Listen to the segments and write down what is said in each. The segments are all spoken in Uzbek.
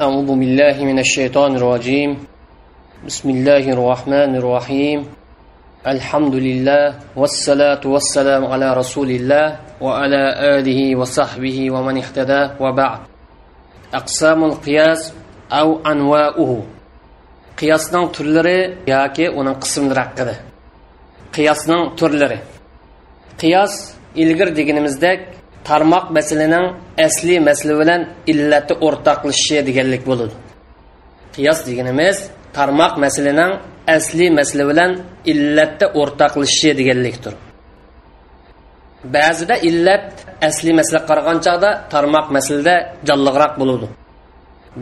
أعوذ بالله من الشيطان الرجيم. بسم الله الرحمن الرحيم. الحمد لله والصلاة والسلام على رسول الله وعلى آله وصحبه ومن اهتدى وبعد. أقسام القياس أو أنواؤه قياسنا ياكي ونن قسم رقده قياسنا ترلري قياس ilgir deganimizdek tarmoq masalaning asli masala bilan illati o'rtoqlashishi deganlik bo'ladi qiyos deganimiz tarmoq masalaning asli masala bilan illatda o'rtoqlashishi deganlikdir. Ba'zida illat asli masala qaragan chog'da tarmoq masalada jonliroq bo'ladi.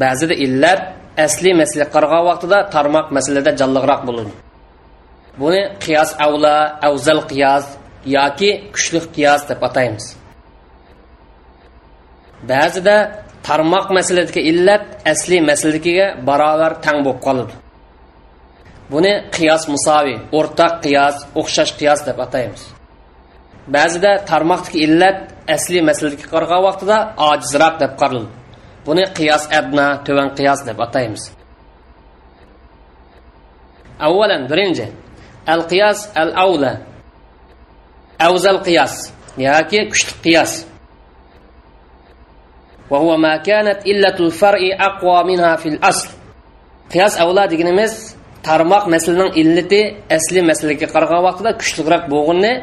Ba'zida illat asli masala qaragan vaqtida tarmoq masalada jonliroq bo'ladi. Buni qiyos avla avzal qiyos yoki kuchli qiyos deb ataymiz. Ba'zida tarmoq masaladagi illat asli masaladagiga barobar tang bo'lib qoladi. Buni qiyos musavi o'rtoq qiyos o'xshash qiyos deb ataymiz. Ba'zida tarmoqdagi illat asli masaladaga qaragan vaqtida ojizroq deb qaraladi buni qiyos adna tuvan qiyos deb ataymiz. Avvalan birinchi al qiyos al avla avzal qiyos yoki kuchli qiyos. وهو ما كانت إلة الفرع أقوى منها في الأصل قياس أولى deganimiz tarmoq masalaning illati asli masalaga qaragan vaqtida kuchliroq bo'lganini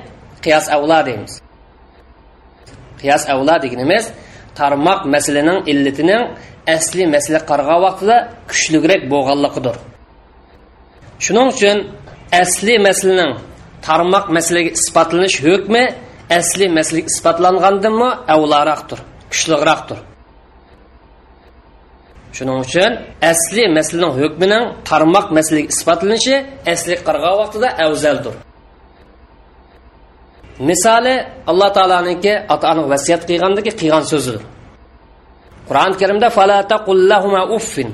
qiyos avla deymiz qiyos avla deganimiz tarmoq masalaning illatining asli masala qaragan vaqtida kuchliroq bo'lganligidir shuning uchun asli masalaning tarmoq masalaga isbotlanish hukmi asli masalaga isbotlangandanmi avlaroqdir kuchliroqdir Shuning uchun asli masalaning hukmining tarmoq masalaga isbotlanishi asli qarg'a vaqtida afzaldir. Misoli alloh taoloniki ota ona vasiyat qilgandagi qilgan so'zidir. Qur'oni karimda falata qullahuma uffin.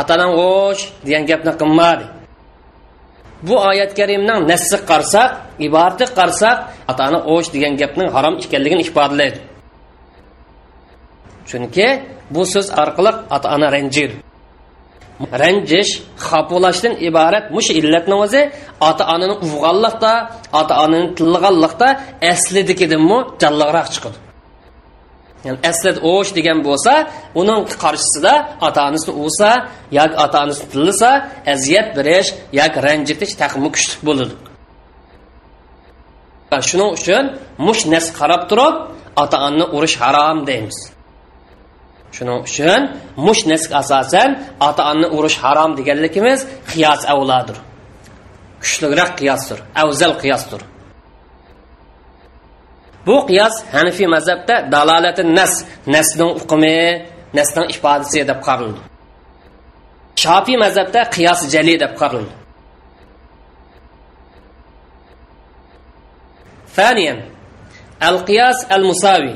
Ota onang o'sh degan gapni qilmadi. Bu oyat karimning nassi qarsak iborati qarsak ota ona o'sh degan gapning harom ekanligini ifodalaydi chunki bu so'z orqali ota ona ranjir. Ranjish xapolashdan iborat mush illatni o'zi ota onani uvg'anliqda ota onani tillaganliqda aslidikidanmi jonliroq chiqadi. Ya'ni aslid o'sh degan bo'lsa uning qarshisida ota onasini uvsa yoki ota onasini tillasa aziyat berish yoki ranjitish taqimi kuchli bo'ladi. Shuning uchun mush nas qarab turib ota onani urish harom deymiz. Şunun üçün muş nəsq əsasən ata-ananı uruş haram deyənlikimiz qiyas əvladır. Güclürək qiyasdır, əvzəl qiyasdır. Bu qiyas Hanefi məzəbdə dalalətin nəs, nəslin hukmi, nəslin ifadəsi edib qarıldı. Şafi məzəbdə qiyas cəli edib qarıldı. Fəniyyən, əl-qiyas əl-musavi,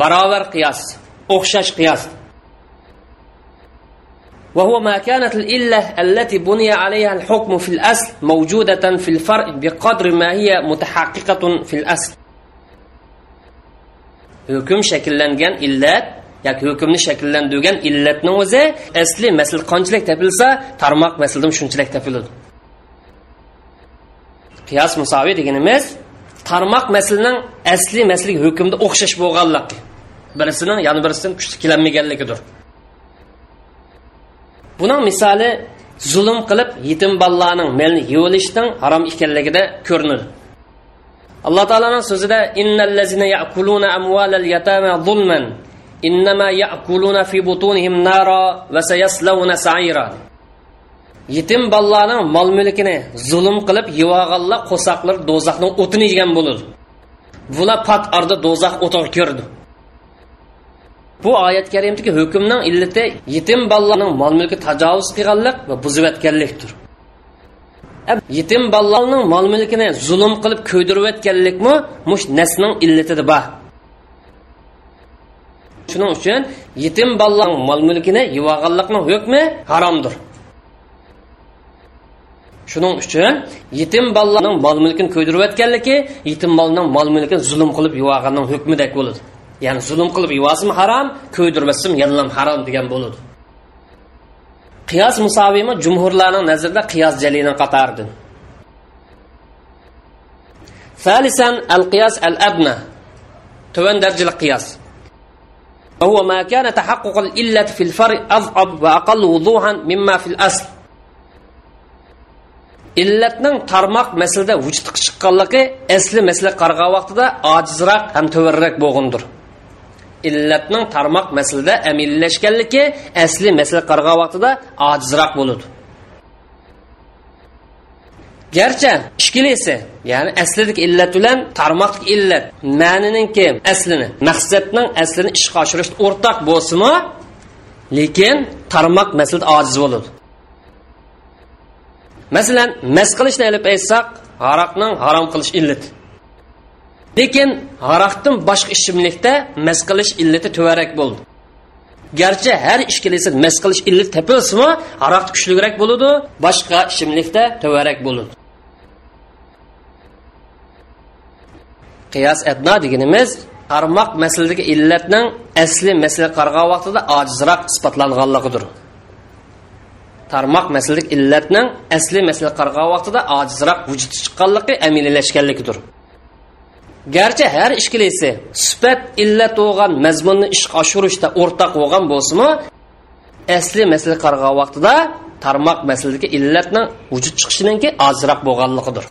bərabər qiyas. أخشش قياس وهو ما كانت الإلة التي بني عليها الحكم في الأصل موجودة في الفرع بقدر ما هي متحققة في الأصل hukm shakllangan illat yoki hukmni shakllantirgan illatni o'zi asli masl qanchalik topilsa tarmoq masldan shunchalik topiladi qiyos musoviy deganimiz tarmoq maslning asli maslik hukmda o'xshash bo'lganligi birisining yana birisidan kuchli kelolmaganligidir buning misoli zulm qilib yetim bolalarning melini yuvilishning harom ekanligida ko'rinadi alloh taoloning so'zida innallazina ya'kuluna amvalal yatama zulman innama ya'kuluna fi butunihim nara va sayaslawna sa'ira. Yetim bolalarning mol mulkini zulm qilib yevaganlar qo'saqlar do'zaxning o'tini yegan bo'ladi bular pat arda do'zax o'tini ko'rdi. Bu oyat karimdagi hukmning illati yetim bolalarning mol mulki tajovuz qilganlik va buzib o'tganlikdir yetim bolalarning mol mulkini zulm qilib ko'ydirib o'tganlikmi mush nasning illatida bor shuning uchun yetim bolalarning mol mulkini yevaganlikning hukmi haromdir shuning uchun yetim bolalarning mol mulkini ko'ydirib o'tganligi yetim bolaning mol mulkini zulm qilib yuvag'anning hukmidek bo'ladi ya'ni zulm qilib yuvasimi harom ko'ydirmasam yanam harom degan bo'ladi qiyos musavimi jumhurlarning nazarida qiyos jalilning qatoridan ثالثا القياس الأدنى تون درجة القياس وهو ما كان تحقق الإلة في الفرع أضعف وأقل وضوحا مما في الأصل illatning tarmoq masalada vujudga chiqqanligi asli masala qarg'an vaqtida ojizroq ham to'varrak bo'lgandir illatning tarmoq masalada amillashganligi asli masala qarg'an vaqtida ojizroq bo'ladi garchi ishkilisi ya'ni aslidagi illat bilan tarmoq illat. Ma'nininki aslini maqsadning aslini ishga oshirish o'rtaq bo'lsinmi? Lekin tarmoq masalada ojiz bo'ladi masalan mas qilishni ilib aytsak haroqning harom qilish illati. Lekin aroqdan boshqa ichimlikda mas qilish illati tuvarak bo'ldi. Garchi har ishkilisi mas qilish illat topilsimi aroq kuchliroq bo'ladi boshqa ichimlikda tuvarak bo'ladi qiyos adno deganimiz qarmoq masaladagi illatning asli masala qarg'an vaqtida ojizroq isbotlanganligidir. Tarmoq masalalik illatning asli masala qarg'an vaqtida ojizroq vujudga chiqqanligi amililashganligidir garchi har ishkilisi sifat illat bo'lgan mazmunni ishga oshirishda o'rtaq bo'lgan bo'lsinmi asli masala qarg'an vaqtida tarmoq masalaga illatning vujud chiqishininki ozroq bo'lganligidir.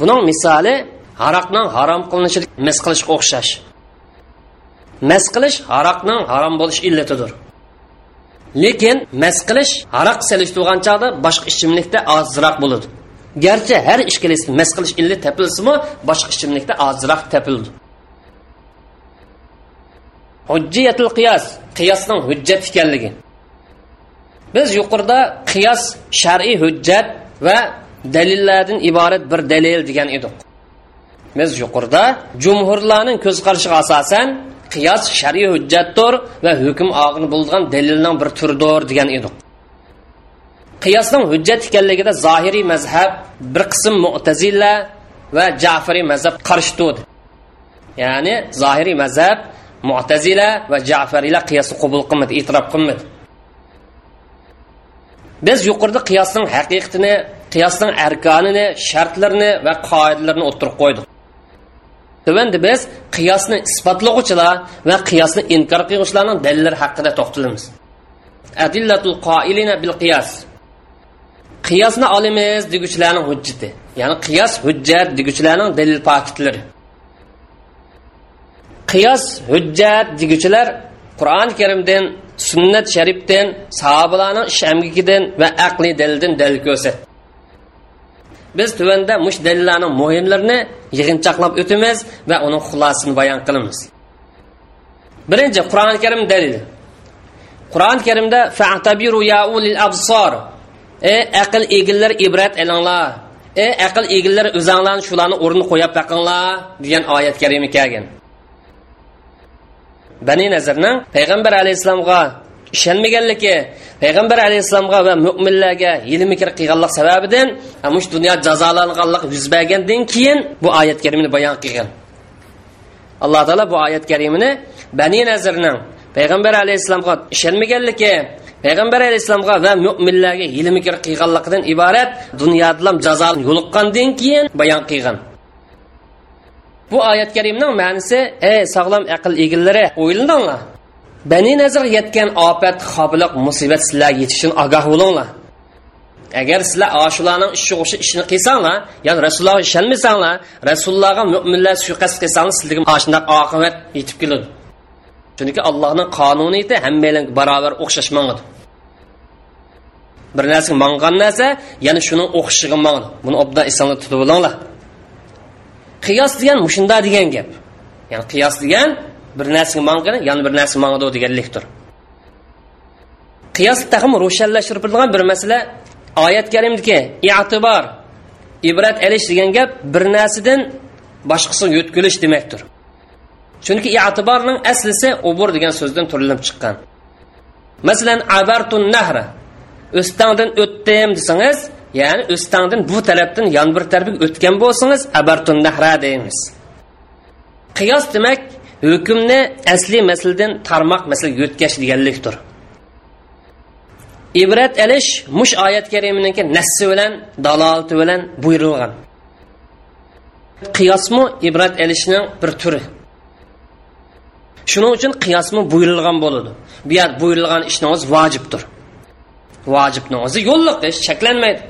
Buning misoli haroqning harom qilinishi mas qilishga o'xshash. Mas qilish haroqning harom bo'lish illatidir. Lekin mas qilish haroq selish tug'an chog'da boshqa ichimlikda ozroq bo'ladi. Garchi har ishkalis mas qilish illi topilsimi boshqa ichimlikda ozroq topildi hujjiyatul qiyos qiyosning hujjat ekanligi. Biz yuqorida qiyos shar'iy hujjat va dalillardan iborat bir dalil degan edik. Biz yuqorida jumhurlarning ko'z qarashiga asosan qiyos shariy hujjatdir va hukm og'ini bo'lgan dalilning bir turidir degan edik. Qiyosning hujjat ekanligida zohiriy mazhab bir qism mu'tazilla va jafariy mazhab qarshi turdi ya'ni zohiriy mazhab mu'tazila va jafariylar qiyosni qabul qilmadi e'tirof qilmadi biz yuqorida qiyosning haqiqatini qiyosning arkonini shartlarini va qoidalarini o'tirib qo'ydik Tövəndə biz qiyosni isbotlag'uvchilar va qiyosni inkor qiluvchilarning dalillari haqida to'xtalamiz. Adillatul qoilina bil qiyas. Qiyosni olamiz deguchilarning hujjati. Ya'ni qiyos hujjat deguchilarning dalil paketlari. qiyos hujjat deguchilar Qur'on Karimdan, sunnat sharifdan, sahobalarning ish amgikidan va aqliy dalildan dalil ko'rsat biz tuvanda mush dalillarning muhimlarini yig'inchoqlab o'tamiz va uning xulosasini bayon qilamiz birinchi qur'oni karim dalili qur'oni karimda fa'tabiru ya ulil absor ey aql egillar ibrat elinglar ey aql egillar o'zanglarni shularni o'rnini qo'yib baqinglar degan oyat karima kelgan bani nazarning payg'ambar alayhissalomga ishonmaganligi payg'ambar alayhissalomga va mo'minlarga kir qilganlik sababidan mush dunyo jazolanganlik yuz bergandan keyin bu oyat karimani bayon qilgan. Alloh taolo bu oyat karimini bani nazirning payg'ambar alayhissalomga ishonmaganligi payg'ambar alayhissalomga va mo'minlarga yilmikir qilganligidan iborat dunyoda jazo yo'liqqandan keyin bayon qilgan. Bu oyat karimning ma'nisi ey sog'lom aql egillari o'ylandinglar bani nazar yetgan ofat xobiliq musibat sizlarga yetishini ogoh bo'linglar. Agar sizlar oshularning ishi o'sha ishni qilsanglar ya'ni rasulullohga ishonmasanglar rasulullohga mo'minlar suiqasd qilsanglar sizlarga shundoq oqibat yetib keladi. Chunki allohning qonuniyati hammalarga barobar o'xshashmangdi bir narsa mangan narsa yana shuni o'xshashiga mangdi buni obdan esonda tutib olinglar. Qiyos degan mushunda degan gap. Ya'ni qiyos degan bir narsaga mangan yana bir narsa mangdi deganlikdir. Qiyos taxim ro'shanlashtirilgan bir masala oyat karimniki i'tibor ibrat olish degan gap bir narsadan boshqasiga yo'tkilish demakdir. Chunki i'tiborning aslisi ubur degan so'zdan turilib chiqqan. Masalan abartun nahra o'stangdan o'tdim desangiz ya'ni o'stangdan bu tarafdan yon bir tarafga o'tgan bo'lsangiz abartun nahra deymiz. Qiyos demak hukmni asli masldan tarmoq masala yo'tkash deganlikdir. Ibrat alish mush oyat kariminiki nassi bilan dalolati bilan buyurilgan qiyosmi ibrat alishning bir turi. Shuning uchun qiyosmi buyurilgan bo'ladi. Bu yer buyurilgan ishni o'zi vojibdir. Vojibni o'zi yo'lliq ish cheklanmaydi.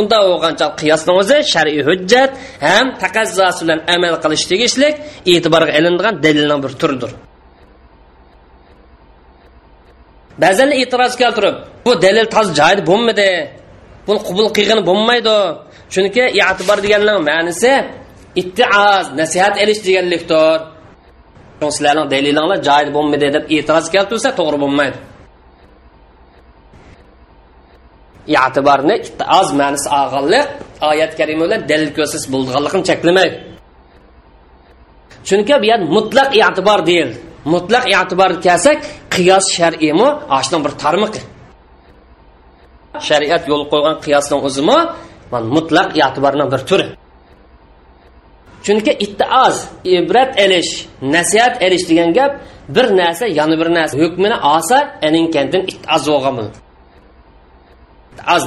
Unda bo'lgancha qiyosni o'zi shar'iy hujjat ham taqazzosi bilan amal qilish tegishlik e'tiborga ilinadigan dalilning bir turidir. Ba'zan e'tiroz keltirib bu dalil toz joyida bo'lmadi buni qubul qilgani bo'lmaydi. Chunki e'tibor deganning ma'nisi ittioz nasihat ilish deganlikdir. Sizlarning dalilinglar joyida bo'lmaydi deb e'tiroz keltirsa to'g'ri bo'lmaydi. E'tiborni oz ma'nisi olganlik oyat karima bilan dalil ko'rsiz bo'lganligini cheklamaydi. Chunki bu yer mutlaq e'tibor deyildi mutlaq e'tibor kelsak qiyos shar'iymi ashuni bir tarmiqi shariat yo'l qo'ygan qiyosning o'zimi mutlaq e'tiborning bir turi. Chunki ittioz ibrat elish nasihat elish degan gap bir narsa yana bir narsa. Hukmini olsa aninkandin ittoz bo'lgan bo'ladi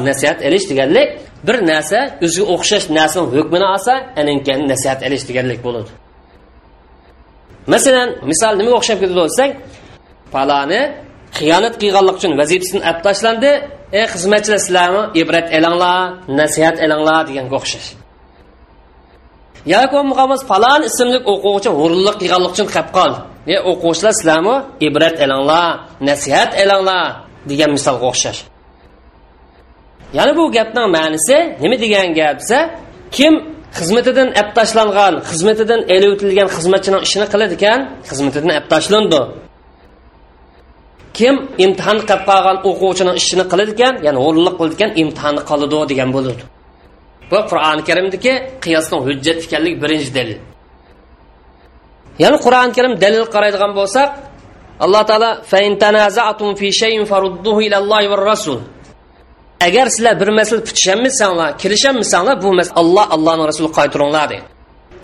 nasihat elish deganlik bir narsa o'ziga o'xshash narsani hukmini olsa aninkan nasihat elish deganlik bo'ladi. Masalan misol nimaga o'xshab ketadi bo'lsak palani xiyonat qilganlik uchun vazifasini olib tashlandi. Ey xizmatchilar sizlarni ibrat elanglar nasihat elanglar deganga o'xshash yoki bo'lmag'amiz falon ismli o'quvchi g'ururlik qilganlik uchun qolib qoldi e o'quvchilar sizlarmi? Ibrat elanglar nasihat elanglar degan misolga o'xshash. Ya'ni bu gapning ma'nisi nima degan gap desa kim xizmatidan ap tashlangan xizmatidan el o'tilgan xizmatchining ishini qiladi ekan xizmatidan ap tashlandi. Kim imtihon qilib qolgan o'quvchining ishini qiladi ekan ya'ni o'rinliq qildi ekan imtihonni qoladi degan bo'ladi. Bu qur'oni karimdagi qiyosning hujjat ekanligi birinchi dalil. Ya'ni qur'oni karim dalil qaraydigan bo'lsak alloh taolo agar sizlar bir masala putishanmisanglar kelishanmisanglar bu masala alloh allohni rasuli qaytiringlar deydi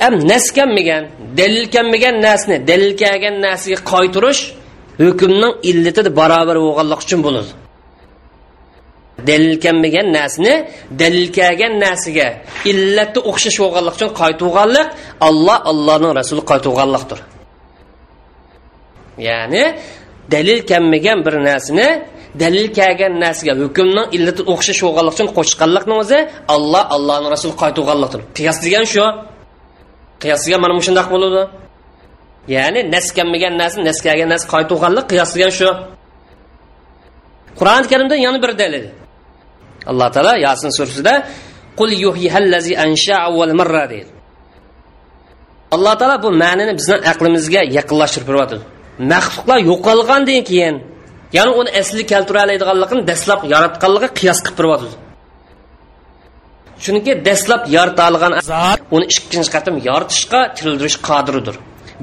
am naskanmigan dalil kelmagan nasni dalil kelgan narsaga qaytirish hukmning illati barobar bo'lganligi uchun bo'ladi. Dalil kelmagan narsani dalil kelgan narsaga illatni o'xshash bo'lganlik uchun qaytuvganlik alloh allohning rasuli qaytuvganlikdir ya'ni dalil kelmagan bir narsani dalil kelgan narsaga hukmning illati o'xshash bo'lganlik uchun qo'shganlikni o'zi alloh allohni rasuli qaytuvganlikdir qiyos degan shu. Qiyos degan mana shundoq bo'ladi. Ya'ni nas kelmagan narsa nas kelgan narsa qaytuvganlik qiyos degan shu. Qur'oni karimda yana bir dalil. Alloh taolo yasin surasida qul yuhihallazi ansha avval marra deydi. Alloh taolo bu ma'nini bizni aqlimizga yaqinlashtirib beryapti. Maxluqlar yo'qolgandan keyin ya'ni uni asli keltira oladiganligini dastlab yaratganligi qiyos qilib beryapti. Chunki dastlab yarata olgan zot uni ikkinchi qatim yoritishga tildirish qodiridir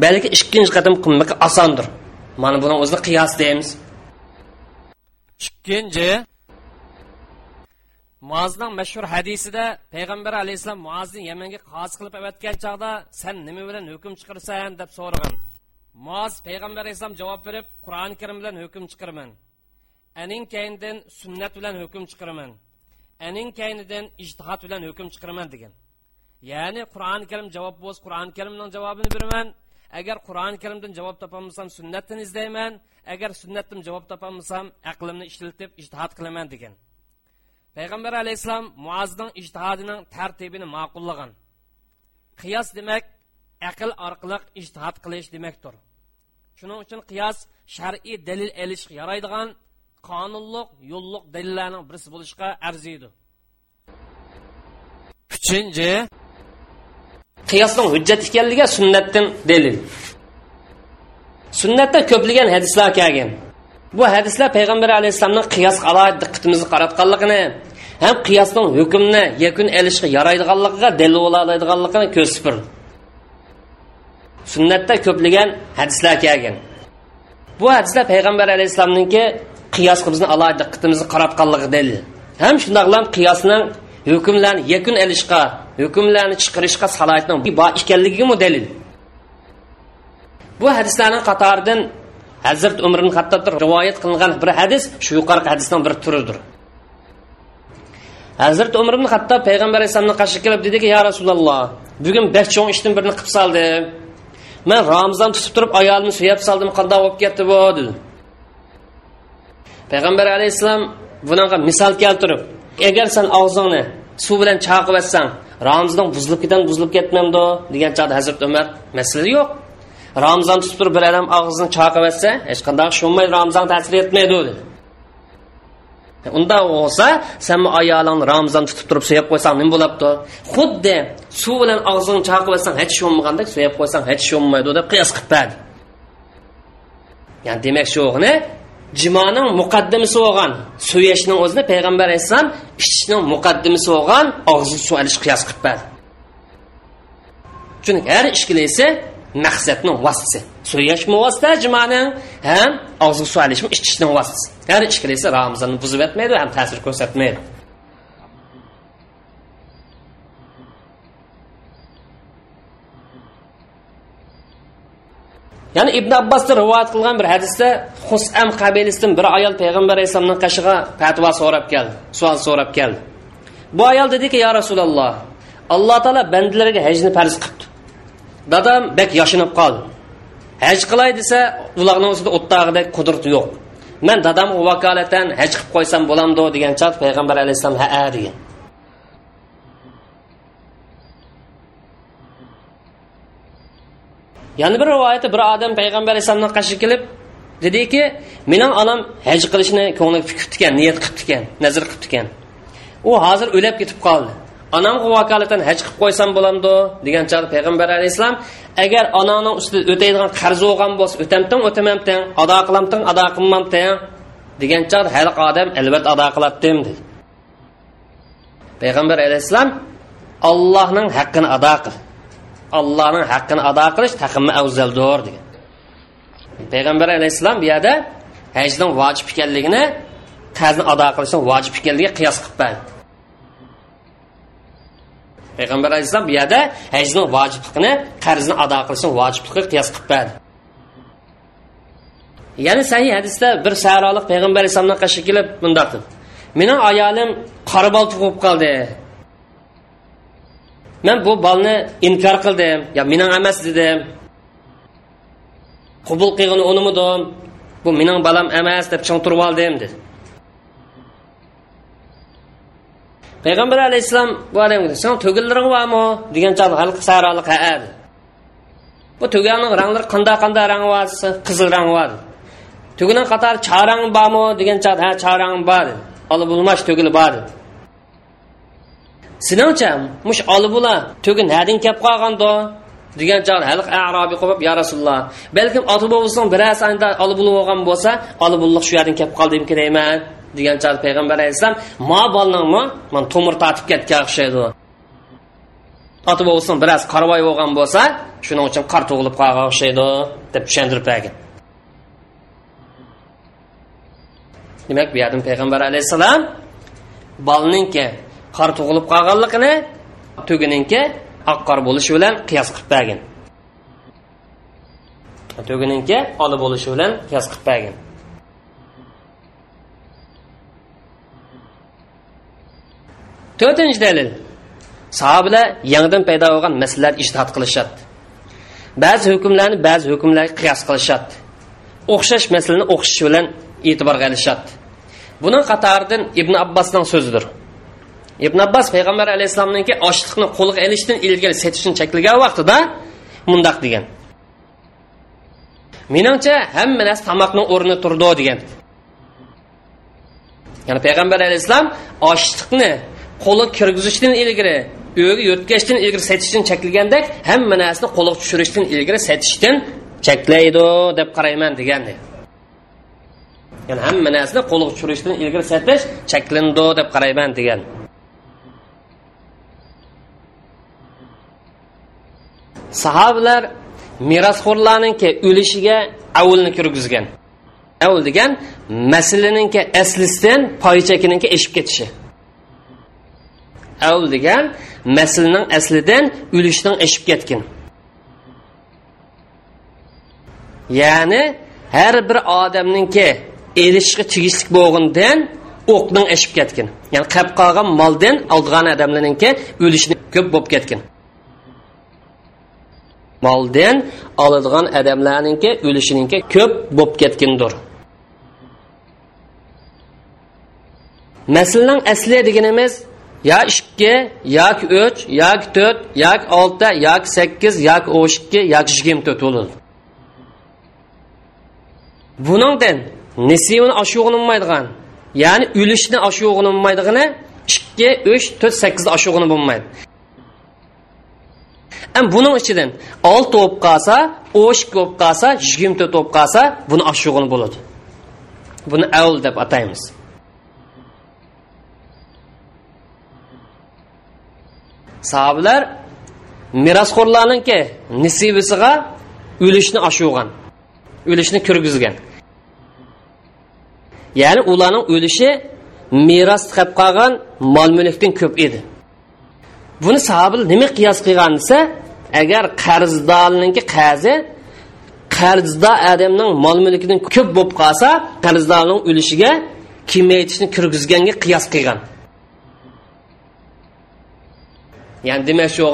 balki ikkinchi qatim qilmak osondir. Mana buni o'zini qiyos deymiz. Ikkinchi muozning mashhur hadisida payg'ambar alayhissalom muozni yamanga qozi qilib avatgan chog'da san nima bilan hukm chiqarsan deb so'ragan muoz payg'ambar alayhissalom javob berib qur'oni karim bilan hukm chiqaraman aning kaynidan sunnat bilan hukm chiqaraman aning kaynidan ijtihod bilan hukm chiqaraman degan. Ya'ni qur'oni karim javob bo'lsa qur'oni karimning javobini beraman. Agar qur'oni karimdan javob topolmasam sunnatdan izlayman. Agar sunnatdan javob topolmasam aqlimni ishlatib ijtihod qilaman degan. Payg'ambar alayhissalom muazning ijtihodining tartibini ma'qullagan. Qiyos demak aql orqali ijtihod qilish demakdir. Shuning uchun qiyos shar'iy dalil elishga yaraydigan qonunliq yo'lliq dalillarning birisi bo'lishga arziydi. Uchinchi qiyosning hujjat ekanligi sunnatdan dalil sunnatda ko'plagan hadislar kelgan. Bu hadislar payg'ambar alayhissalomni qiyosga alohida diqqatimizni qaratganligini ham qiyosning hukmni yakun elishga yaraydiganligiga dalil bo'la oladiganligini ko'rsatib sunnatda ko'plagan hadislar kelgan. Bu hadislar payg'ambar alayhissalomniki qiyosga bizni alohida diqqatimizni qaratganligi dalil. Ham shundoqlam qiyosning hukmlarni yakun elishga hukmlarni chiqarishga salohiyatning bor ekanligiga dalil. Bu hadislarning qatoridan hazrat umrin hattob rivoyat qilingan bir hadis shu yuqorqi hadisning bir turidir. Hazrat umr ibn hattob payg'ambar alayhissalomni qarshi kelib dediki ya rasululloh bugun bek cho'ng ishdan birini qilib soldim man ramzon tutib turib ayolimni suyab soldim qandoq bo'lib ketdi bu? dedi. Payg'ambar alayhissalom bunaqa misol keltirib agar sen og'zingni suv bilan chaqib yotsang ramazon buzilib ketan buzilib ketmamdi? degan chog'da hazrat umar masala yo'q. Ramazon tutib turib bir odam og'zini chaqib etsa hech qanday shunmaydi ramazon ta'sir etmaydi dedi unda bo'lsa sen ayolingni ramazon tutib turib suyab qo'ysang nima bo'labdi xuddi suv bilan og'zingni chaqib etsang hech sho'nmagandek suyab qo'ysang hech sho'nmaydi deb qiyos qilib berdi ya'ni demak shu jimoning muqaddimasi bo'lgan so'yashning o'zini payg'ambar alayhissalom ichishning muqaddimasi bo'lgan og'zi suv olish qiyos qilib berdi chunki har ishkilisi maqsadni vositasi so'yashmi vosita jimoning ham og'zi suv olishmi ichishning vositasi har ishkilisi ramazonni buzib etmaydi ham ta'sir ko'rsatmaydi. Ya'ni ibn abbosdan rivoyat qilgan bir hadisda husam qabilasidan bir ayol payg'ambar alayhissalomning qashig'a fatvo so'rab keldi savol so'rab keldi. Bu ayol dediki ya rasululloh alloh taolo bandalariga hajni farz qilibdi dadam bek yoshinib qoldi. Haj qilay desa ularni ustida o'ttag'idek qudrati yo'q. Man dadamga vakolatan haj qilib qo'ysam bo'lamdi degan chat payg'ambar alayhissalom ha degan. Yana bir rivoyatda bir odam payg'ambar alayhissalomga qarshi kelib dediki mening onam haj qilishni ko'ngli fikr ekan niyat qilibdi ekan nazr qilibdi ekan u hozir o'lab ketib qoldi. Onamga vakolatan haj qilib qo'ysam bo'lamdi degan chog'da payg'ambar alayhissalom agar onani ustida o'taydigan qarzi bo'lgan bo'lsa o'tamtin o'tamamtin ado qilamtin ado qilmamtin degan chog'da har odam albatta ado qiladim dedi. Payg'ambar alayhissalom allohning haqqini ado qil allohning haqqini ado qilish taqimma afzaldir degan. Payg'ambar alayhissalom bu yerda hajning vojib ekanligini qarzni ado qilishning vojib ekanligiga qiyos qilib berdi. Payg'ambar alayhissalom bu yerda hajni vojibligini qarzni ado qilishni vojibligiga qiyos qilib berdi. Ya'ni sahih hadisda bir sahrolik payg'ambar alayhissalomdan qarshi kelib bundoq dedi mening ayolim qora bol tug'ib qoldi. Men bu bolni inkor qildim yo mening emas dedim. Qubul qilg'in unimidim bu mening bolam emas deb chong turib oldim dedi. Payg'ambar alayhissalom bu odamga san tugillaring bormi degan chog'da halq saroliq ha bu tugalning ranglari qanday qanday rang bor qizil rang bor tugining qatori charang bormi degan chog'da ha charang bor dedi olib bo'lmash tugili bor dedi siningcha mush olibula bo'la tugi nadin kelib qolgandi degan chog'da haliq arobiy qo'yib yo rasululloh balkim oti bo'lsin biroz olib bo'lgan bo'lsa olib shu yerdan kelib qoldimki deyman degan chog'da payg'ambar alayhissalom mo bolningmi man tomir tortib ketgan o'xshaydi. Oti bo'lsin biroz qarvoy bo'lgan bo'lsa shuning uchun qor tug'ilib qolgan o'xshaydi deb tushuntirib bergan demak bu yerdan payg'ambar alayhissalom bolninki qor tug'ilib qolganligini tugininki oq qor bo'lishi bilan qiyos qilib bergan tugininki ola bo'lishi bilan qiyos qilib bergan to'rtinchi dalil. Sahobalar yangidan paydo bo'lgan masalalar ishtihod qilishadi. Ba'zi hukmlarni ba'zi hukmlarga qiyos qilishadi. O'xshash masalani o'xshash bilan e'tiborga olishadi buning qatoridan ibn abbosning so'zidir. Ibn abbos payg'ambar alayhissalomniki ochliqni qo'lga ilishdan ilgari setishni cheklagan vaqtida mundoq degan. Meningcha hamma narsa tomoqni o'rnida turdi degan. Ya'ni payg'ambar alayhissalom ochliqni qo'li kirgizishdan ilgari uyga yo'tkashdan ilgari setishdan cheklagandek hamma narsani qo'lga tushirishdan ilgari setishdan cheklaydi deb qarayman degandi. Ya'ni hamma narsani qo'lga tushirishdan ilgari setish cheklandi deb qarayman degan. Sahobalar merosxo'rlarninki o'lishiga avulni kirgizgan. Avul degan masalaninki aslisidan poychakininki eshib ketishi. Av degan maslning aslidan o'lishning eshib ketgan ya'ni har bir odamninki erishishga tegishli bo'lgandan o'qning eshib ketgan ya'ni qolib qolgan moldan oldigan odamlarninki o'lishni ko'p bo'lib ketgan moldan oladigan odamlarninki o'lishininki ko'p bo'lib ketgandir masalaning asli deganimiz yo ikki yoki uch yoki to'rt yoki olti yoki sakkiz yoki o'n ikki yoki yigirma to'rt bo'ladi. Buningdan nisivini oshug'inmaydigan ya'ni o'lishni oshug'inmaydigani ikki uch to'rt sakkizni oshug'ini bo'lmaydi. Ham buning ichidan olti bo'lib qolsa o'n ikki bo'lib qolsa yigirma to'rt bo'lib qolsa buni oshug'ini bo'ladi. Buni avl deb ataymiz. Sahobalar merosxo'rlarniki nisibisiga o'lishni oshug'an o'lishni kirgizgan. Ya'ni ularning o'lishi meros qilib qolgan mol mulkdan ko'p edi. Buni sahobil nima qiyos qilgan desa agar qarzdorniki qazi qarzdor odamning mol mulkidan ko'p bo'lib qolsa qarzdorning o'lishiga kimaytishni kirgizganga qiyos qilgan. Ya'ni demak shu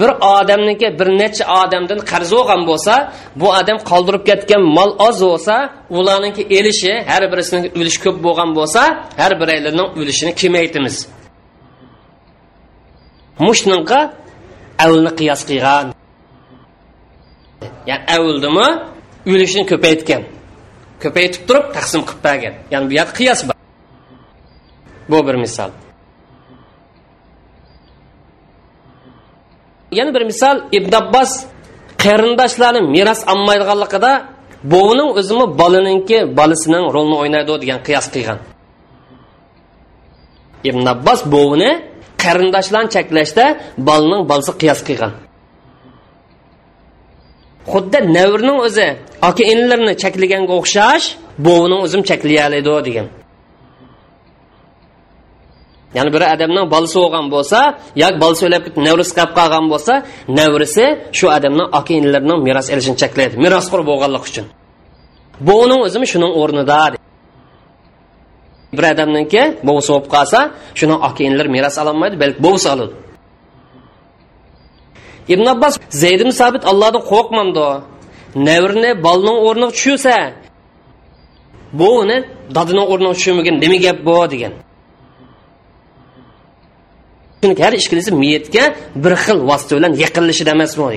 bir odamniki bir necha odamdan qarz olgan bo'lsa bu odam qoldirib ketgan mol oz bo'lsa ularniki elishi har birisining ulushi ko'p bo'lgan bo'lsa har biraylarning ulushini kamaytimiz mushninqa avlni qiyos qilgan. Ya'ni avldimi ulushini ko'paytgan ko'paytib turib taqsim qilib bergan ya'ni bu yerda qiyos bor bu bir misol yana bir misol ibn abbos qarindoshlarni meros olmaydiganligida bovining o'zimi bolaninki bolasining rolini o'ynaydi degan qiyos qilgan. Ibn abbos bovini qarindoshlarni cheklashda bolaning bolasi qiyos qilgan. Xuddi navrning o'zi aka inlarni cheklaganga o'xshash bovining o'zim cheklayalaydi degan. Ya'ni bir odamning bolasi bo'lgan bo'lsa yoki bolasi o'lib ketib navrisi qolib qolgan bo'lsa navrisi shu odamning aka inilarining meros olishini cheklaydi merosxo'r bo'lganlik uchun. Bu uning o'zimi shuning o'rnida bir odamniki bovisi bo'lib qolsa shuni aka inilar meros ololmaydi balki bovisi oladi. Ibn abbos zayd sabit allohdan qo'rqmamdi. Navrini bolning o'rniga tushirsa bu uni dodini o'rniga tushirmagan nima gap bu degan. Chunki har ishkilisi miyatga bir xil vosita bilan yaqinlashidi emasmi?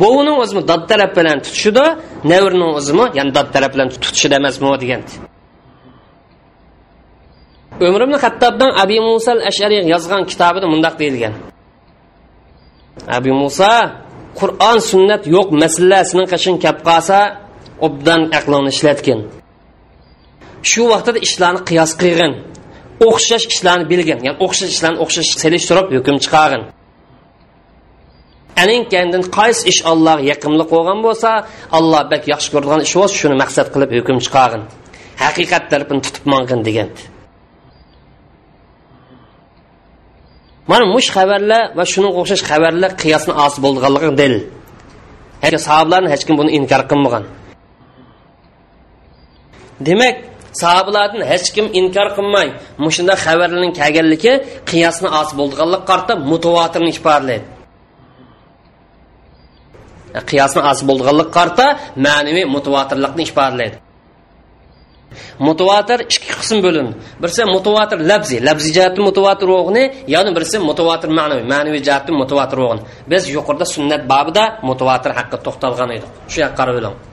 Bovini o'zimi dod taraf bilan tutishida navrning o'zimi ya'ni dod taraf bilan tutishida emasmi degan umr ibn hattobdan abi muso al ashariy yozgan kitobida mundoq deyilgan. Abi muso qur'on sunnat yo'q masalasini qashin kelib qolsa obdan aqlini ishlatgin. Shu vaqtida ishlarni qiyos qilgin. O'xshash ishlarni bilgin. Ya'ni o'xshash ishlarni o'xshash selishtirib hukm chiqargin. Aninkandin qaysi ish allohga yaqinli qo'ygan bo'lsa alloh bak yaxshi ko'radigan ish bo'lsa shuni maqsad qilib hukm chiqargin. Haqiqat tarafini tutib mangin degan mana mush xabarlar va shunga o'xshash xabarlar qiyosni osi bo'lganligi dalil sahobalarni hech kim buni inkor qilmagan demak sahobalardan hech kim inkor qilmay mushunda xabarlarning kelganligi qiyosni osi bo'lganlik qarta mutavotirni ifodalaydi e, qiyosni osi bo'lganlik qarta ma'naviy mutavotirlikni ifodalaydi mutovatir ikki qism bo'lindi. Birisi mutovatir labzi labzi jihatdan mutavotir o'g'ni yana birisi mutovatir ma'naviy ma'naviy jihatdan mutovatir o'g'ni. Biz yuqorida sunnat babida mutovatir haqida to'xtalgan edik. Shu yoqqa qarab oling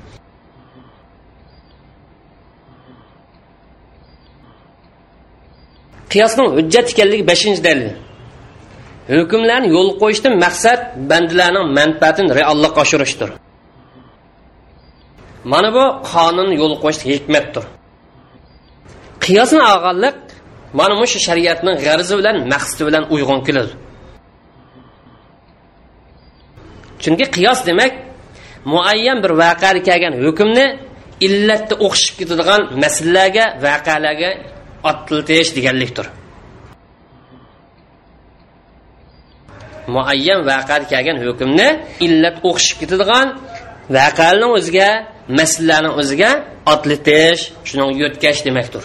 qiyosning hujjat ekanligi beshinchi dalil. Hukmlarni yo'l qo'yishdan maqsad bandalarning manfaatini reallikqa oshirishdir. Mana bu qonun yo'l qo'yish hikmatdir. Qiyosni olganlik mana shu shariatning g'arzi bilan maqsadi bilan uyg'un keladi. Chunki qiyos demak muayyan bir voqeaga kelgan hukmni illatda o'xshib ketadigan masalalarga voqealarga otiltish deganlikdir. Muayyan voqeada kelgan hukmni illat o'xshib ketadigan vaqani o'ziga masalaning o'ziga otlitish shuni yo'tkash demakdir.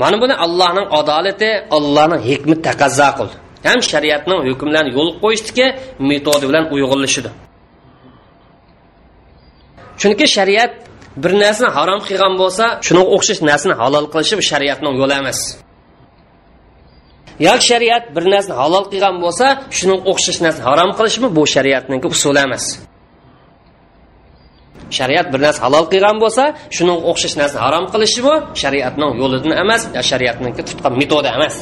Mana buni allohning adolati allohning hikmati taqozo qildi. Ham shariatning hukmlarini yo'l qo'yishdiki metodi bilan uyg'unlashidi chunki shariat bir narsani harom qilgan bo'lsa shunga o'xshash narsani halol qilishi bu shariatning yo'li emas. Yoki shariat bir narsani halol qilgan bo'lsa shuning o'xshash narsani harom qilishmi? Bu shariatning usuli emas. Shariat bir narsa halol qilgan bo'lsa shuning o'xshash narsani harom qilishi bu shariatning yo'lidan emas shariatniki tutgan metodi emas.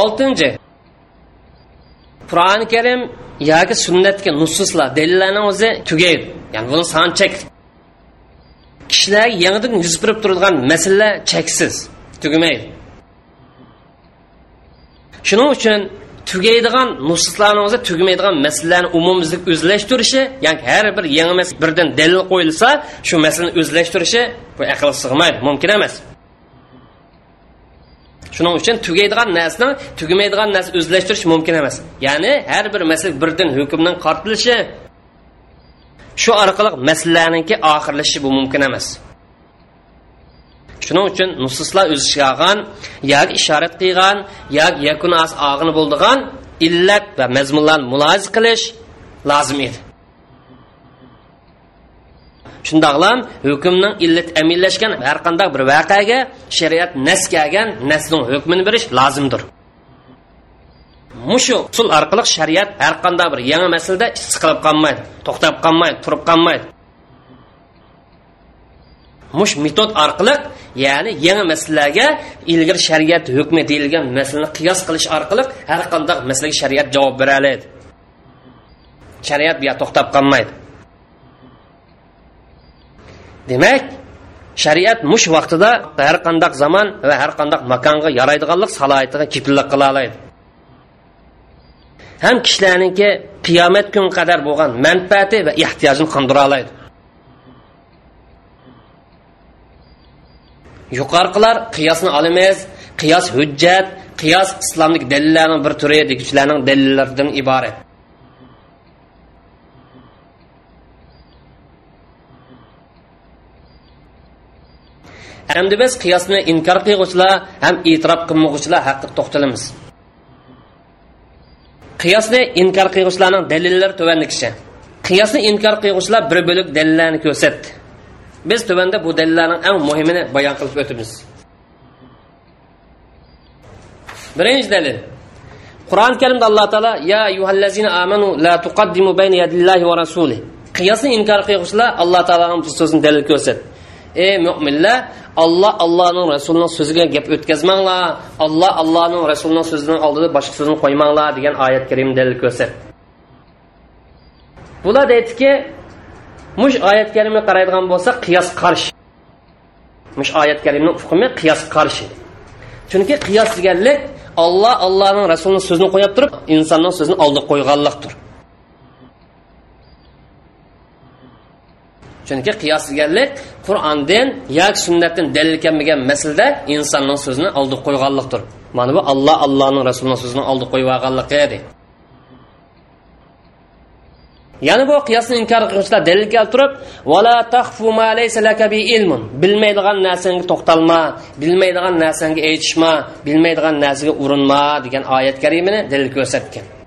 Oltinchi qur'oni karim yoki sunnatga nususlar dalillarni o'zi tugaydi. Ya'ni buni son chek. Kishilarga yangidan yuz berib turadigan masalalar cheksiz tugamaydi shuning uchun tugaydigan nususlarni o'zi tugamaydigan masalalarni umumizlik o'zlashtirishi ya'ni har bir yangi masala birdan dalil qo'yilsa shu masalani o'zlashtirishi bu aql sig'maydi mumkin emas. Shuning uchun tugaydigan narsani tugamaydigan narsa o'zlashtirish mumkin emas. Ya'ni har bir masala birdan hukmning qartilishi shu orqali masalalarniki oxirlashishi bu mumkin emas. Shuning uchun nususlar o'z ishiga olgan yoki ishorat qilgan yoki yakun as og'ini bo'ldigan illat va mazmunlarni mulohiza qilish lozim edi. Shundoqlam hukmning illat amillashgan har qanday bir voqeaga shariat nas kelgan nasning hukmini berish lozimdir. Mushu usul orqali shariat har qanday bir yangi masalada siqilib qolmaydi to'xtab qolmaydi turib qolmaydi. Mush metod orqali ya'ni yangi masalalarga ilgari shariat hukmi deyilgan masalani qiyos qilish orqali har qanday masalaga shariat javob bera oladi. Shariat bu to'xtab qolmaydi. Demak shariat mush vaqtida har qandaq zamon va har qandaq makonga yaraydiganlik salohiyatiga kipillik qila oladi. Ham kishilarniki qiyomat kun qadar bo'lgan manfaati va ehtiyojini qondira oladi. Yuqoriqilar qiyosni olamiz qiyos hujjat qiyos islomlik dalillarning bir turi deguchilarning dalillaridan iborat. Endi biz qiyosni inkor qilg'uvchilar ham e'tirof qilmag'uvchilar haqida to'xtalamiz qiyosni inkor qilg'uvchilarning dalillari tuvandikicha qiyosni inkor qilg'uvchilar bir bo'lib dalillarni ko'rsatdi biz tuvanda bu dalillarning eng muhimini bayon qilib o'tamiz birinchi dalil qur'oni karimda alloh taolo ya ayyuhallazina amanu la tuqaddimu bayna yadillahi va rasulih qiyosni inkor qilg'uvchilar alloh taoloning so'zini dalil ko'rsatdi ey mo'minlar olloh allohning rasulining so'ziga gap o'tkazmanglar. Olloh allohning rasulining so'zining oldida boshqa so'zni qo'ymanglar degan oyat karim dalil ko'rsatdi bular deytiki mush oyat karimga qaraydigan bo'lsa qiyos qarshi. Mush oyat karimni hukmi qiyos qarshi. Chunki qiyos deganlik olloh allohning rasulining so'zini qo'yib turib insonning so'zini oldiga qo'yganlikdir. Chunki qiyosilganlik qur'ondan yoki sunnatdan dalil kelmagan masalada insonning so'zini oldi qo'yganlikdir. Mana bu alloh allohning rasulining so'zini oldi qo'yib olganligi edi. Yana bu qiyosni inkor qiluvchilar dalil keltirib vala taxfu ma laysa laka bi ilmun. Bilmaydigan narsangga to'xtalma bilmaydigan narsangga aytishma bilmaydigan narsaga urinma degan oyat karimini dalil ko'rsatgan.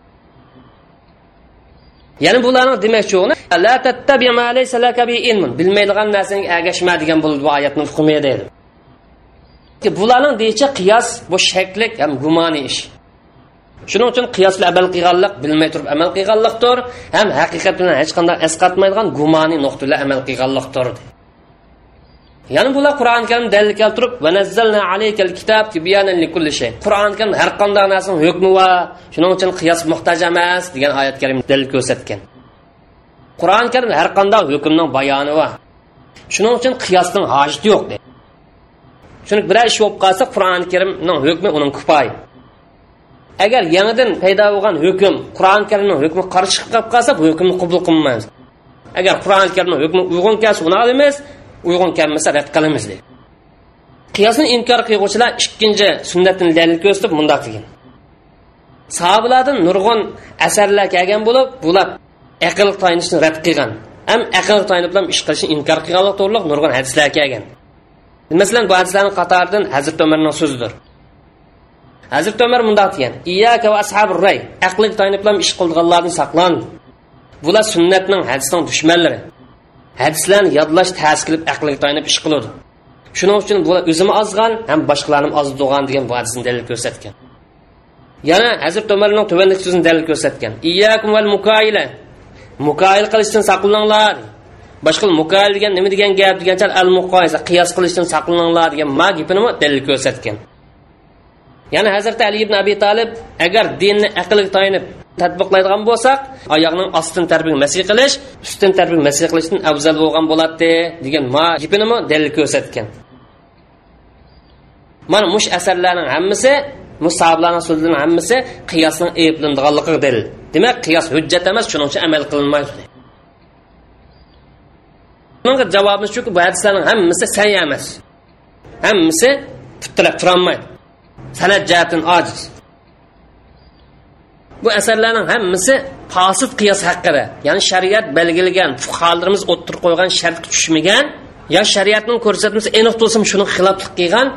Ya'ni bularni demoqchi la bilmaydigan narsanga agashma degan bu oyatni hukmi deydi bularning deyicha qiyos bu shaklik ham gumoniy ish. Shuning uchun qiyosli amal qilganlik bilmay turib amal qilganlikdir ham haqiqat bilan hech qanday esqatmaydigan gumoniy nuqtalar amal qilganlikdir ya'ni bular qur'oni karim dalil keltirib qur'oni karim har qanday narsaning hukmi va shuning uchun qiyos muhtoj emas degan oyat karim dalil ko'rsatgan. Qur'oni karim har qanday hukmning bayoni va shuning uchun qiyosning hojati yo'q deydi chunki biror ish bo'lib qolsa qur'oni karimning hukmi uning kupoy agar yangidan paydo bo'lgan hukm qur'oni karimning hukmi qarshi chiqib qolib qolsa bu hukmni qabul qilmaymiz. Agar qur'oni karimning hukmi uyg'un kelsa uni olamiz uyg'un kelmasa rad qilamiz deydi qiyosni inkor qilg'uvchilar ikkinchi sunnatni dalil ko'rsatib mundoq degan sahobalardan nurg'un asarlar kelgan bo'lib bular aql tayinishni rad qilgan. Ham aql tayinib bilan ish qilishni inkor qilganlik to'g'riliq nurg'un hadislar kelgan. Masalan bu hadislarni qatoridan hazrat umarning so'zidir. Hazrat umar mundoq degan iyaka va ashabir ray aqliga tayinib bilan ish qilganlarni saqlan. Bular sunnatning hadisning dushmanlari. Hadislarni yodlash ta'sir qilib aqliga tayanib ish qiladi shuning uchun bular o'zimi ozgan ham boshqalarni ozdug'an degan bu hadisni dalil ko'rsatgan. Yana hazrat umarning tuvanlik so'zini dalil ko'rsatgan. Iyyakum val mukoila mukoil qilishdan saqlaninglar. Boshqa mukoyil degan nima degan gap? degancha al muqoyisa qiyos qilishdan saqlaninglar degan ma gapini dalil ko'rsatgan. Yana hazrati ali ibn abi tolib agar dinni aqlga tayanib tadbiqlaydigan bo'lsak oyoqning ostin tarbiya masih qilish ustin tarbiya masih qilishdan afzal bo'lgan bo'ladi degan ma gapini dalil ko'rsatgan. Mana mush asarlarning hammasi musoblarning so'zlarining hammasi qiyosning ayblandiganligiga dalil. Demak qiyos hujjat emas shuning uchun amal qilinmaydi. Bunga javobimiz shuki bu hadislarning hammasi say emas. Hammasi puttirab turolmaydi. Sanat jihatdan ojiz. Bu asarlarning hammasi fosid qiyos haqida ya'ni shariat belgilagan fuqarolarimiz o'ttirib qo'ygan shartga tushmagan yo shariatning ko'rsatmasi aniq bo'lsin shuni xiloflik qilgan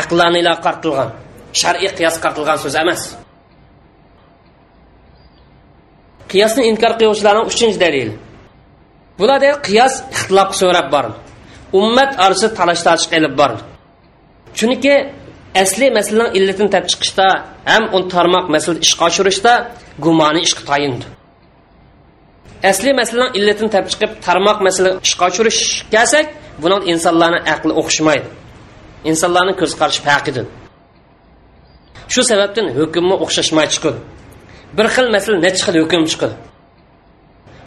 aqllarni qartilgan shar'iy qiyos qartilgan so'z emas. Qiyosni inkor qiluvchilarning uchinchi dalili. Bular qiyos ixtilob so'rab bor ummat orasida talash tortish bor chunki asli masalaning illatini tap chiqishda ham un tarmoq masala ishga oshirishda gumoni ishga tayindi asli masalaning illatini tap chiqib tarmoq masala ishga oshirish kelsak buning insonlarni aqli o'xshamaydi. Insonlarni ko'z qarashi faqidir. Shu sababdan hukmni o'xshashmay chiqadi bir xil masala necha xil hukm chiqadi.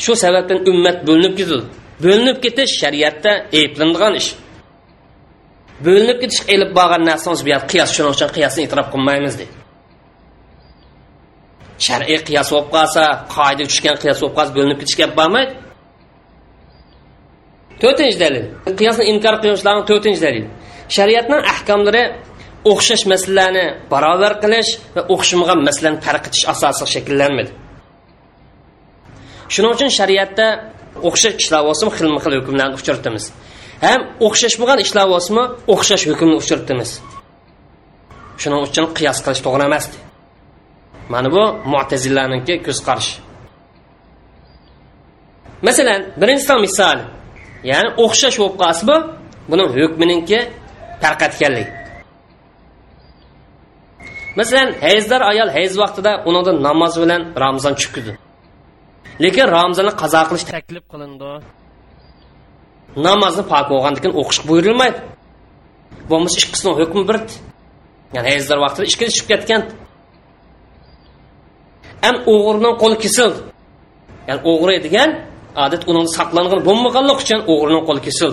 Shu sababdan ummat bo'linib ketadi. Bo'linib ketish shariatda ayblanadigan ish. Bo'linib ketish ilib borgan narsamiz bu qiyos shuning uchun qiyosni e'tirof qilmaymiz deydi. Shar'iy qiyos bo'lib qolsa qoida tushgan qiyos bo'lib qolsa bo'linib ketish gap bormaydi. To'rtinchi dalil. Qiyosni inkor qiluvchilarning to'rtinchi dalil shariatning ahkomlari o'xshash masalalarni barobar qilish va o'xshamagan masalani farq etish asosida shakllanmadi shuning uchun shariatda o'xshash ishlar bo'lsin xilma xil hukmlarni uchratamiz ham o'xshashmagan ishlar bo'lsinmi o'xshash hukmni uchratamiz shuning uchun qiyos qilish to'g'ri emas mana bu mutazillaninki ko'z qarashi masalan birinchisi misol. Ya'ni o'xshash bo'lib qolsa bu buni hukmininki tarqatganlik. Masalan hayzdor ayol hayz vaqtida unida namoz bilan ramzon tushkidi lekin ramzonni qazo qilish taklif qilindi. Namozni pok bo'lgandan keyin o'qish buyurilmaydi. Bo'lmasa ikkisini hukmi bir ya'ni hayzlar vaqtida ishga tushib ketgan ham o'g'rining qo'li kesil ya'ni o'g'ri degan odat uni saqlangan bo'lmaganlik uchun o'g'rining qo'li kesil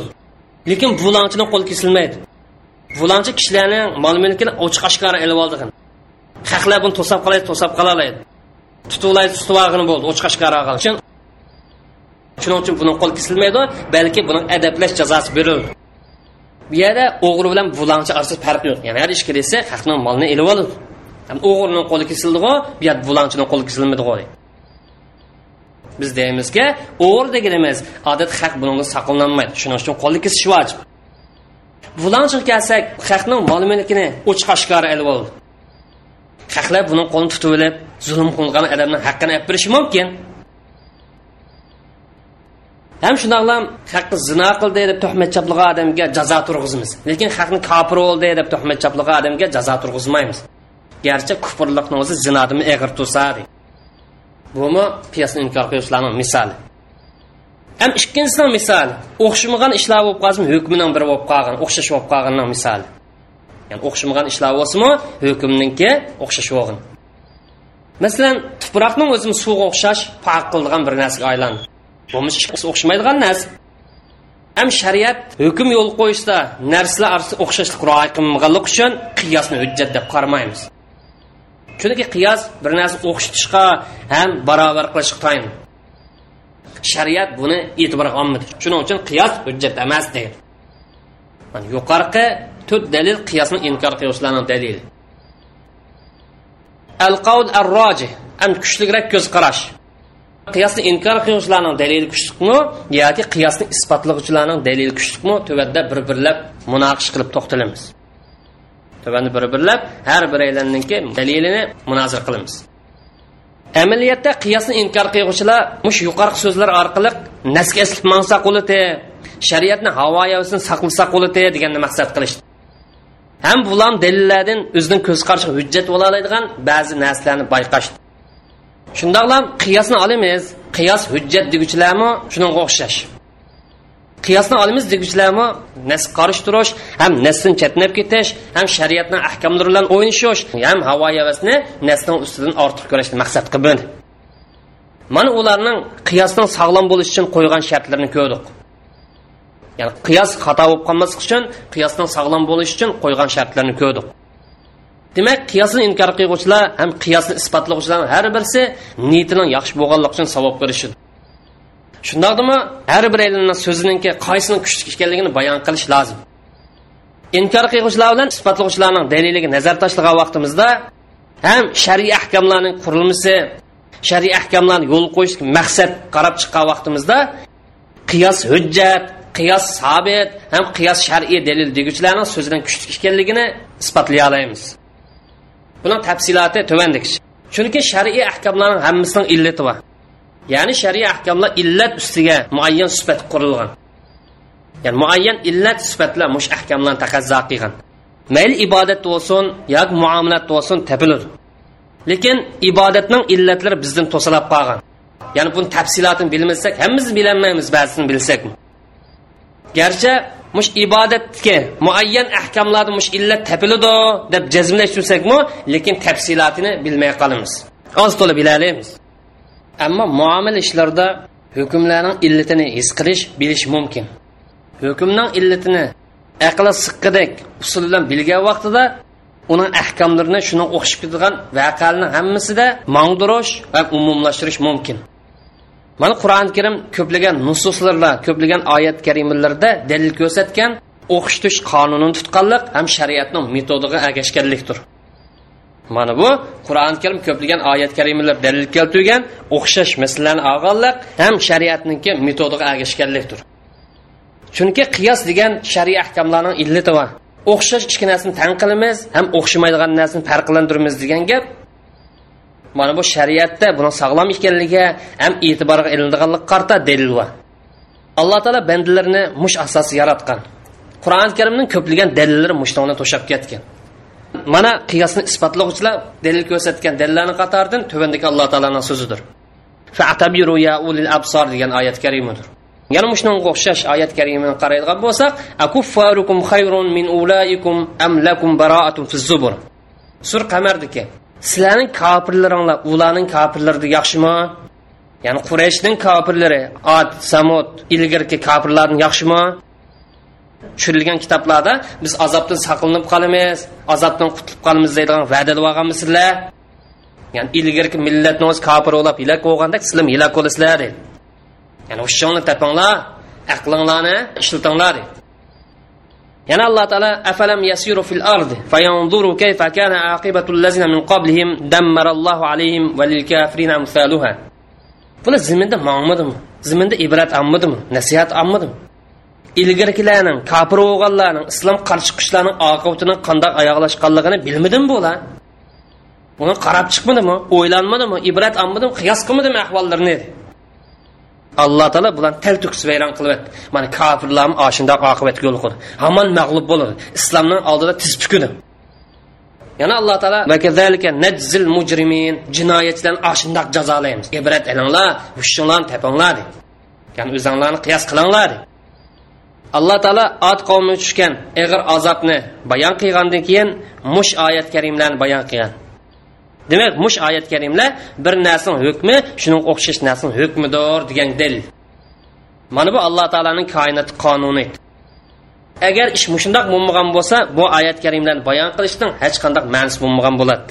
lekin bulonchining qo'li kesilmaydi. Bulonchi kishilarni mol mulkini ochiq oshkora ilib oldigan. Haqlar buni to'sab qoladi to'sab qolalaydi. Tutuvlaydi tutib olgani bo'ldi ochiq oshkora uchun shuning uchun buni qo'l kesilmaydi balki buni adablash jazosi berildi bu yerda o'g'ri bilan bulonchi orasida farq yo'q. Ya'ni har ish kelsa haqni molni ilib oladi o'g'rining qo'li kesildigi bu yerda bulonchini qo'li kesilmadiu biz deymizki o'g'ri deganimiz odat haq bunga saqlanolmaydi shuning uchun qo'lni kesish vojib. Bulonchiga kelsak haqning mol mulkini ochiq oshkora ilib oldi. Haqlar buni qo'lini tutib olib zulm qilgan odamni haqqini olib berishi mumkin. Ham shundoqlam haqni zino qildi deb tuhmat chaplagan odamga jazo turg'izmiz. Lekin haqni kofir bo'ldi deb tuhmat chaplagan odamga jazo turg'izmaymiz. Garchi kufrlikni o'zi zinodimi eg'ir tursa bumi piyasni inkor qiluvchilarni misoli. Ham ikkinchisining misoli o'xshamagan ishlar bo'lib qolsin hukmining biri bo'lib qolgan o'xshash bo'lib qolganni misoli. Ya'ni o'xshamagan ishlar bo'lsinmi hukmninki o'xshash bo'lg'in. Masalan tuproqning o'zini suvga o'xshash farq qiladigan bir narsaga aylandi bo'lmasa o'xshamaydigan narsa. Ham shariat hukm yo'l qo'yishda narsalar orasida o'xshashlik rioya qilmaganlik uchun qiyosni hujjat deb qaramaymiz. Chunki qiyos bir narsa o'xshatishga ham barobar qilishga tayin shariat buni e'tiborga olmadi. Shuning uchun qiyos hujjat emas deydi. Yuqorqi to'rt dalil qiyosni inkor qiluvchilarning dalili. Al qavd ar rojih ham kuchliroq ko'z qarash. Qiyosni inkor qiluvchilarning dalili kuchliqmi yoki qiyosni isbotlovchilarning dalili kuchliqmi? Tuvatda bir birlab munoqish qilib to'xtalamiz. Tuvani bir birlab har biraylarninki dalilini munozir qilamiz. Amaliyotda qiyosni inkor qiluvchilar mush yuqorqi so'zlar orqali nasga eslib mansa shariatni havo havosini saqlasa quliti deganni maqsad qilishdi. Ham bulam dalillardan o'zining ko'z qarshi hujjat bo'la oladigan ba'zi narsalarni bayqashdi shundoqlam qiyosni olamiz. Qiyos hujjat deguchilarmi? Shunga o'xshash. Qiyosni olamiz deguchilarmi? Nas qarishtirish ham nasdan chatnab ketish ham shariatning ahkomlari bilan o'ynashish ham havo havasni nasdan ustidan ortiq ko'rishni maqsad qilib. Mana ularning qiyosning sog'lom bo'lishi uchun qo'ygan shartlarini ko'rdik. Ya'ni qiyos xato bo'lib qolmaslik uchun qiyosning sog'lom bo'lishi uchun qo'ygan shartlarni ko'rdik. Demak qiyosni inkor qilguvchilar ham qiyosni isbotlovchilarning har birisi niyatining yaxshi bo'lganligi uchun savob ko'rishadi shundoqdimi? Har bir ilmni so'zininki qaysining kuchli ekanligini bayon qilish lozim. Inkor qilguvchilar bilan isbotlovchilarning daliliga nazar tashlagan vaqtimizda ham shar'iy ahkomlarning qurilmasi shar'iy ahkomlarni yo'l qo'yish maqsad qarab chiqqan vaqtimizda qiyos hujjat qiyos sabit ham qiyos shar'iy dalil deguchilarning so'zidan kuchli ekanligini isbotlay olamiz buning tafsiloti tuvandikicha chunki shar'iy ahkomlarning hammasining illati bor. Ya'ni shariy ahkomlar illat ustiga muayyan sifat qurilgan. Ya'ni muayyan illat sifatlar mush ahkamlarni taqazzo qilgan. Mayli ibodat bo'lsin yoki muomalat bo'lsin topiladi lekin ibodatning illatlari bizdan to'silab qolgan. Ya'ni buni tafsilotini bilmasak hammamiz bilolmaymiz ba'zisini bilsak garchi mush ibodatga muayyan ahkomlarda mush illat topiladi deb jazmlash jazmlashtirsakmi lekin tafsilotini bilmay qolamiz. Oz to'la bilalaymiz ammo muomala ishlarda hukmlarning illatini his qilish bilish mumkin. Hukmning illatini aqli siqqidek usul bilan bilgan vaqtida uning ahkomlarini shunga o'xshab ketadigan voqealarning hammasida mangdirish va umumlashtirish mumkin. Mana qur'oni karim ko'plagan nususlarda ko'plagan oyat karimalarda dalil ko'rsatgan o'qitish qonunini tutganlik ham shariatning metodiga agashganlikdir mana bu qur'oni karim ko'plagan oyat karimalar dalil keltirgan o'xshash masalani olganlik ham shariatniki metodiga agashganlikdir chunki qiyos degan shariy ahkomlarning illati bor o'xshash ikki narsani tan qilamiz ham o'xshamaydigan narsani farqlantiramiz degan gap mana bu shariatda buni sog'lom ekanligiga ham e'tiborga ilinadiganlik qarta dalil bor alloh taolo bandalarni mush asosi yaratgan. Qur'oni karimning ko'plagan dalillari mushtoni to'shab ketgan. Mana qiyosni isbotlovchilar dalil ko'rsatgan dalillarni qatoridan tuvandagi alloh taoloni so'zidir. Absor degan oyat karimadir. Yana shunga o'xshash oyat karimani qaraydigan bo'lsak akuffarukum khayrun min ulaikum am lakum baraatun fi zubur. Sur qamardiki sizlarning kofirlaringlar ularning kofirlaridan yaxshimi? Ya'ni qurayshning kofirlari ot samud ilgirki kofirlarni yaxshimi? Tushirilgan kitoblarda biz azobdan saqlanib qolamiz azobdan qutulib qolamiz deydigan va'dalab olganmisizlar ya'ni ilgirki millatni o'zi kofir bo'lib hilak bo'lganda sizlar hilak bo'lasizlar deydi ya'ni hushingni topinglar aqlinglarni ishlatinglar deydi yana alloh taolo afalam yasiru fil ard fayanzuru kayfa kana aqibatu allazina min qablihim dammarallohu alayhim va lil kafirin amsaluha. Bular ziminda mangmadimi ziminda ibrat ammidimi? Nasihat ammidimi? Ilgirkilarning kofir bo'lganlarning islom qarshi chiqishlarining oqibatini qandoq oyoqlashganligini bilmadimi bular? Buni qarab chiqmadimi o'ylanmadimi ibrat olmadimi qiyos qilmadimi ahvollarini alloh taolo bularni tal to'kis vayron qilyapti mana kofirlar shundoq oqibatga yo'l qo'ydi. Hamon mag'lub bo'ladi islomni oldida tiz bukidi yana alloh taolo najzil mujrimin jinoyatchilarni shundoq jazolaymiz. Ibrat ilinglar hushinglarni tepinglar ya'ni o'zinglarni qiyos qilinglar alloh taolo ot qavmi tushgan ig'ir azobni bayon qilgandan keyin mush oyat karimlarni bayon qilgan. Demak mush oyat karimlar bir narsaning hukmi shuning o'xshash narsaning hukmidir degan dalil mana bu alloh taoloning koinot qonuni. Agar ish mushundoq bo'lmagan bo'lsa bu oyat karimlarni bayon qilishning hech qanday ma'nosi bo'lmagan bo'ladi.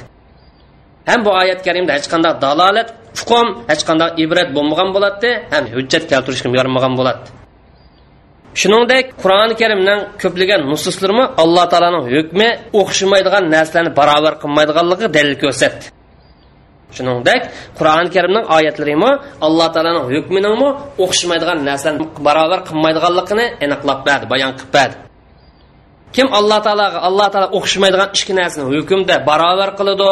Ham bu oyat karimda hech qanday dalolat hukm hech qanday ibrat bo'lmagan bo'ladi ham hujjat keltirishga yormagan bo'ladi. Shuningdek qur'oni karimning ko'plagan nususlarimi alloh taoloning hukmi o'xshamaydigan narsalarni barobar qilmaydiganligi dalil ko'rsatdi. Shuningdek qur'oni karimning oyatlarimi alloh taoloning hukminimi o'xshamaydigan narsani barobar qilmaydiganligini aniqlab berdi bayon qilib berdi. Kim alloh taologa alloh taolo o'xshamaydigan ikki narsani hukmda barobar qiladi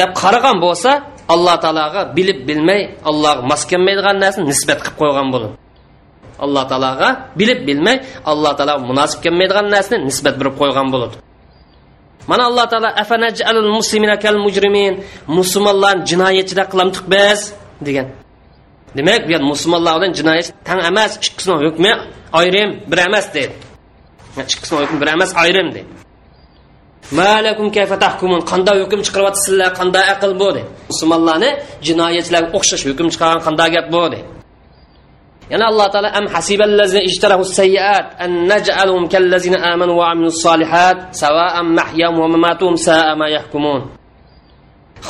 deb qaragan bo'lsa alloh taologa bilib bilmay allohga mos kelmaydigan narsani nisbat qilib qo'ygan bo'ladi. Alloh taologa bilmay alloh taolo munosib kelmaydigan narsani nisbat berib qo'ygan bo'ladi mana alloh taolo afanaj'alul muslimina kal mujrimin musulmonlarni demak bu musulmonlar bilan jinoyat tang emas ikkisini hukmi ayrim bir emas deydi ikkisini hukmi bir emas ayrim qanday hukm chiqaryapsizlar qanday aql bu deydi musulmonlarni jinoyatchilarga o'xshash hukm chiqargan qanday gap bu yana alloh taolo am hasiballazina ijtarahu sayyiat an naj'alhum kallazina amanu va amilus solihat sawa'an mahyam wa mamatuhum sa'a ma yahkumun.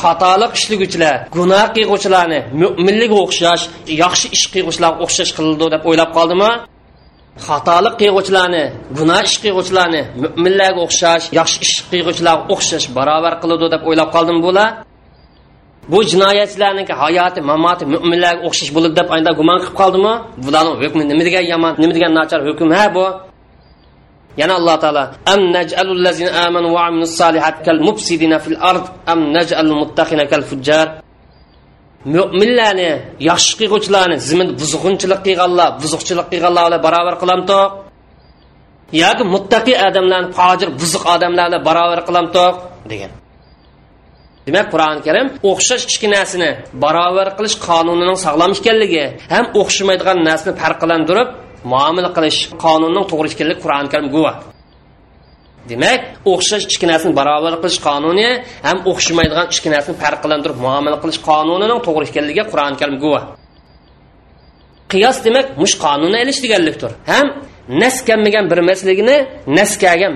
Xatolik ishlaguvchilar gunoh qilg'uvchilarni mo'minlikka o'xshash yaxshi ish qilg'uvchilarga o'xshash qildi deb o'ylab qoldimi? Xatolik qilg'uvchilarni gunoh ish qilg'uvchilarni mo'minlarga o'xshash yaxshi ish qilg'uvchilarga o'xshash barobar qiladi deb o'ylab qoldimi bular? Bu jinoyatchilarning hayoti mamoti mo'minlarga o'xshash bo'ladi deb ayda gumon qilib qoldimi? Bularni hukmi nima degan yomon nima degan nachar hukm? Ha bu. Yana alloh taolo am naj'alul lazina amanu va amilus solihat kal mufsidina fil ard am naj'alul muttaqina kal fujjar mo'minlarni yaxshi qilg'uvchilarni zimin buzg'unchilik qilganlar buzuqchilik qilganlar bilan barobar qilamtoq. Yoki muttaqi odamlarni fojir buzuq odamlarni barobar qilamtoq degan. Demak qur'oni karim o'xshash ikki narsani barobar qilish qonunining sog'lom ekanligi ham o'xshamaydigan narsani farqlantirib muomala qilish qonunning to'g'ri ekanligi qur'oni karim guvoh demak o'xshash ikki narsani barobar qilish qonuni ham o'xshamaydigan ikki narsani farqlantirib muomala qilish qonunining to'g'ri ekanligiga qur'oni karim guvoh qiyos demak mush qonunni ilish deganlikdir. Ham naskammagan bir maslikni nas kelgan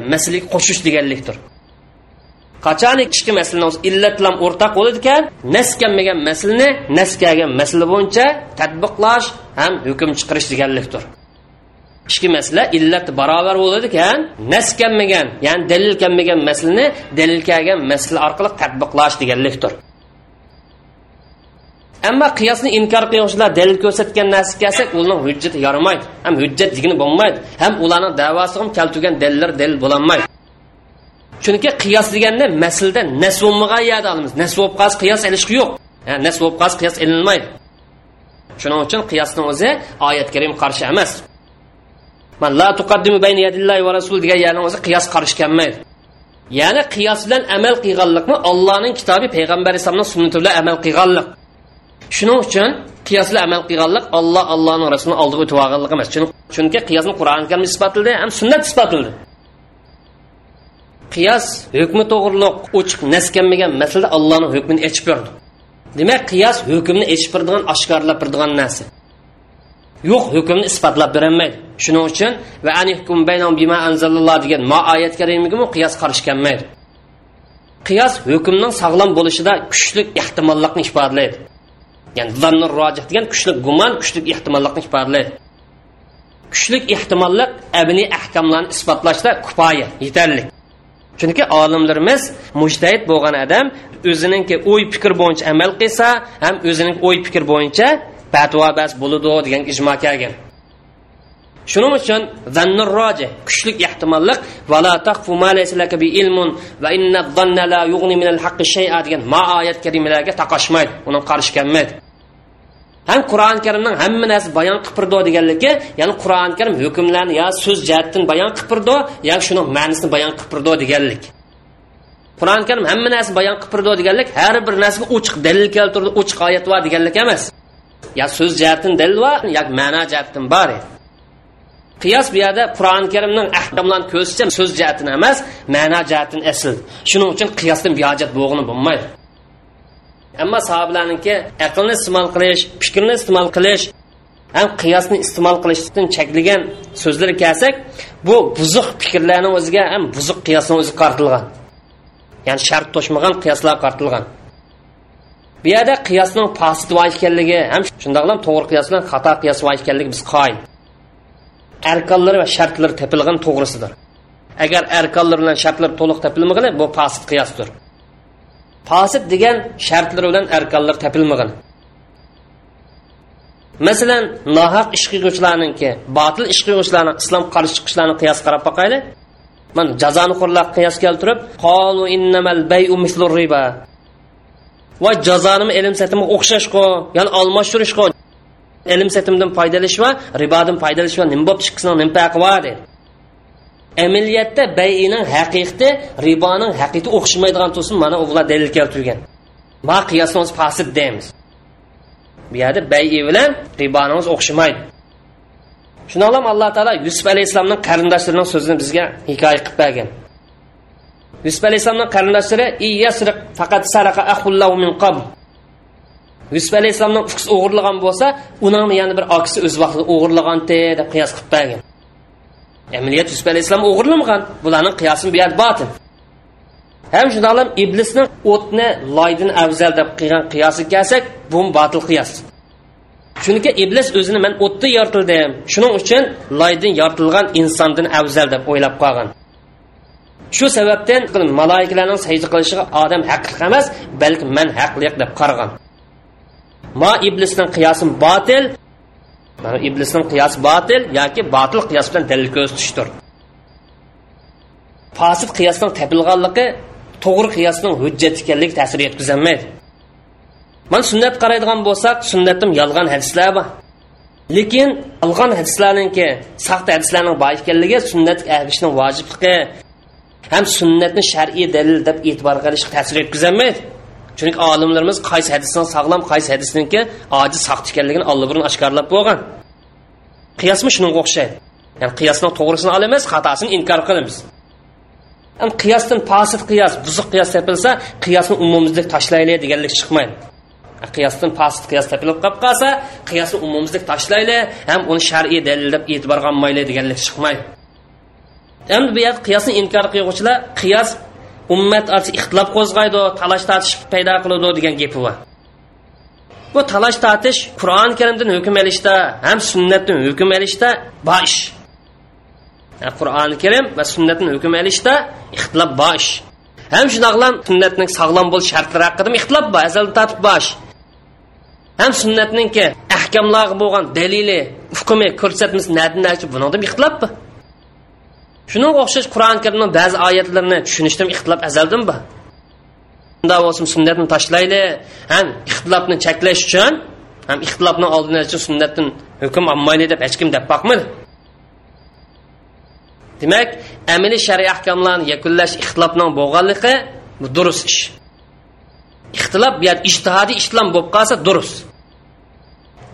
qo'shish deganlikdir. Qachon ikki masalani illat bilan o'rtaq bo'ladi ekan nas kelmagan masalani nas bo'yicha tadbiqlash ham hukm chiqarish deganlikdir. Ikki masala illat barobar bo'ladi ekan nas ya'ni dalil kelmagan maslni dalil kelgan masla orqali tadbiqlash deganlikdir. Ammo qiyosni inkor qiluvchilar dalil ko'rsatgan narsa kelsak ularning hujjati yaramaydi ham hujjat degani bo'lmaydi ham ularning davosi ham keltirgan dalillar dalil bo'lolmaydi chunki qiyos deganda maslda nas bo'lmagan yerda olamiz. Nas bo'lib qolsa qiyos ilishqi yo'q. Nas bo'lib qolsa qiyos ilinmaydi shuning uchun qiyosni o'zi oyat karim qarshi emas. Man la tuqaddimu bayna yadillahi va rasul degan yerning o'zi qiyos qarshi kelmaydi. Ya'ni qiyos bilan amal qilganlikni allohning kitobi payg'ambar alayhisalomning sunnati bilan amal qilganlik. Shuning uchun qiyos bilan amal qilganlik olloh allohning rasulini oldiga o'tib olganlik emas. Chunki qiyosni qur'oni karim isbotildi ham sunnat isbotildi. Qiyos hukmi to'g'riliq ochiq naskanmagan masalada allohni hukmini echib berdi. Demak qiyos hukmni echib beradigan oshkorlab beradigan narsa. Yo'q hukmni isbotlab berolmaydi. Shuning uchun va anihkum baynahum bima anzalalloh degan ma oyat karimigami qiyos qarish kelmaydi. Qiyos hukmning sog'lom bo'lishida kuchli ehtimollikni ifodalaydi ya'ni zannur rojih degan kuchli gumon kuchli ehtimollikni ifodalaydi kuchli ehtimollik abni ahkamlarni isbotlashda kifoya yetarli chunki olimlarimiz mujtahid bo'lgan odam o'ziningki o'y fikr bo'yicha amal qilsa ham o'zining o'y fikr bo'yicha patvo bas bo'ladi degan ijmo kelgan. Shuning uchun zannur roji kuchli ehtimollik vala taqfu ma laysa laka bi ilmun va inna zanna la yughni min al haqqi shay'a degan ma oyat karimalarga taqashmaydi uni qarshi kelmaydi. Ham qur'oni karimning hamma narsa bayon qilib turdi deganligi ya'ni qur'oni karim hukmlarni yo so'z jihatdan bayon qilib turdi yo shuni ma'nisini bayon qilib turdi deganlik. Qur'oni karim hamma narsa bayon qilib turdi deganlik har bir narsaga ochiq dalil keltirdi ochiq oyat bor deganlik emas. Yo so'z jihatdan dalil bor yo ma'no jihatdan bor qiyos bu yerda qur'oni karimning ahkomlarini ko'zicha so'z jihatini emas ma'no jihatini asl. Shuning uchun qiyosdan biyojat bo'lg'ini bo'lmaydi. Ammo sahobalarniki aqlni iste'mol qilish fikrni iste'mol qilish ham qiyosni iste'mol qilishdan cheklagan so'zlar kelsak bu buzuq fikrlarni o'ziga ham buzuq qiyosni o'zi qartilgan ya'ni shart to'shmagan qiyoslar qartilgan bu yerda qiyosning fasid va ekanligi ham shundoqlam to'g'ri qiyos bilan xato qiyos va ekanligi biz qoyil. Arkonlari va shartlari tepilgan to'g'risidir. Agar arkonlar bilan shartlar to'liq tepilmagan bu fasid qiyosdir. Fosid degan shartlari bilan arkonlar topilmagan. Masalan nohaq ish qilguvchilarniki botil ish qilguvchilarni islom qarshi chiqishlarini qiyos qarab boqayli mana jazoni qo'llab qiyos keltirib qolu innamal bayu mislur riba va jazoni ilm satimga o'xshashqo ya'ni almashtirishqo ilm satimdan foydalanish va ribodan foydalanish va nima bo'pti chiqsin nima farqi bor dedi amaliyotda bayining haqiqati riboning haqiqati o'xshamaydigan tursin mana ular dalil keltirgan ma qiyosimiz fasid deymiz. Bu yerda bayi bilan ribonimiz o'xshamaydi. Shuni ham alloh taolo yusuf alayhissalomning qarindoshlarining so'zini bizga hikoya qilib bergan. Yusuf alayhissalomning qarindoshlari faqat saraqa min qabl. Yusuf alayhissalomning ukisi o'g'irlagan bo'lsa uning yana bir okisi o'z vaqtida o'g'irlagan deb qiyos qilib bergan. Amaliyot yusuf alayhissalom o'g'irlamagan bularning qiyosi bu yer botil. Ham shundoqlam iblisni o'tni loydan afzal deb qilgan qiyosi kelsak bu botil qiyos. Chunki iblis o'zini man o'tda yoritildim shuning uchun loydan yoritilgan insondan afzal deb o'ylab qolgan. Shu sababdan maloikalarning sajda qilishiga odam haqli emas balki man haqliq deb qaragan. Ma iblisning qiyosi botil mana iblisning qiyos botil yoki botil qiyos bilan dalil ko'rsatishdir. Fosil qiyosning topilganligi to'g'ri qiyosning hujjat ekanligi ta'sir yetkazolmaydi mana sunnat qaraydigan bo'lsak sunnatdan yolg'on hadislar bor. Lekin yolg'on hadislarniki saxta hadislarning bor ekanligi sunnat ergishning vojibligi ham sunnatni shar'iy dalil deb e'tibor qilish ta'sir yetkazolmaydi chunki olimlarimiz qaysi hadisdan sog'lom qaysi hadisniki ojiz soxta ekanligini allaburun oshkorlab bo'lgan. Qiyosmi shunga o'xshaydi? Ya'ni qiyosni to'g'risini olamiz xatosini inkor qilamiz. Ham qiyosdan posit qiyos buzuq qiyos topilsa qiyosni umumizlik tashlaylik deganlik chiqmaydi. Qiyosdan posit qiyos topilib qolib qolsa qiyosni umumizlik tashlaylik ham uni shar'iy dalil deb e'tiborga olmaylik deganlik chiqmaydi. Endi bu yerda qiyosni inkor qilguvchilar qiyos ummat orasida ixtilof qo'zg'aydi talash tortish paydo qiladi degan gapi bor. Bu talash tortish qur'oni karimdan hukm olishda ham sunnatdan hukm olishda bor ish. Qur'oni karim va sunnatdan hukm olishda ixtilof bor ish. Ham shundoqlam sunnatning sog'lom bo'lish shartlari haqida ixtilof bor azaldan tortib bor ham sunnatninki ahkamlog'i bo'lgan dalili hukmi ko'rsatmasi nadinachi buni ixtilof bor. Shunga o'xshash qur'oni karimning ba'zi oyatlarini tushunishda ixtilof azaldan bor unda bo'lsin sunnatni tashlayli ham ixtilofni cheklash uchun ham ixtilofni oldini olish uchun sunnatdan hukm olmayli deb hech kim deb boqmadi. Demak amaliy shariy ahkomlarni yakunlash ixtilofning bo'lganligi bu durust ish. Ixtilof bu ijtihodiy ishlam bo'lib qolsa durust.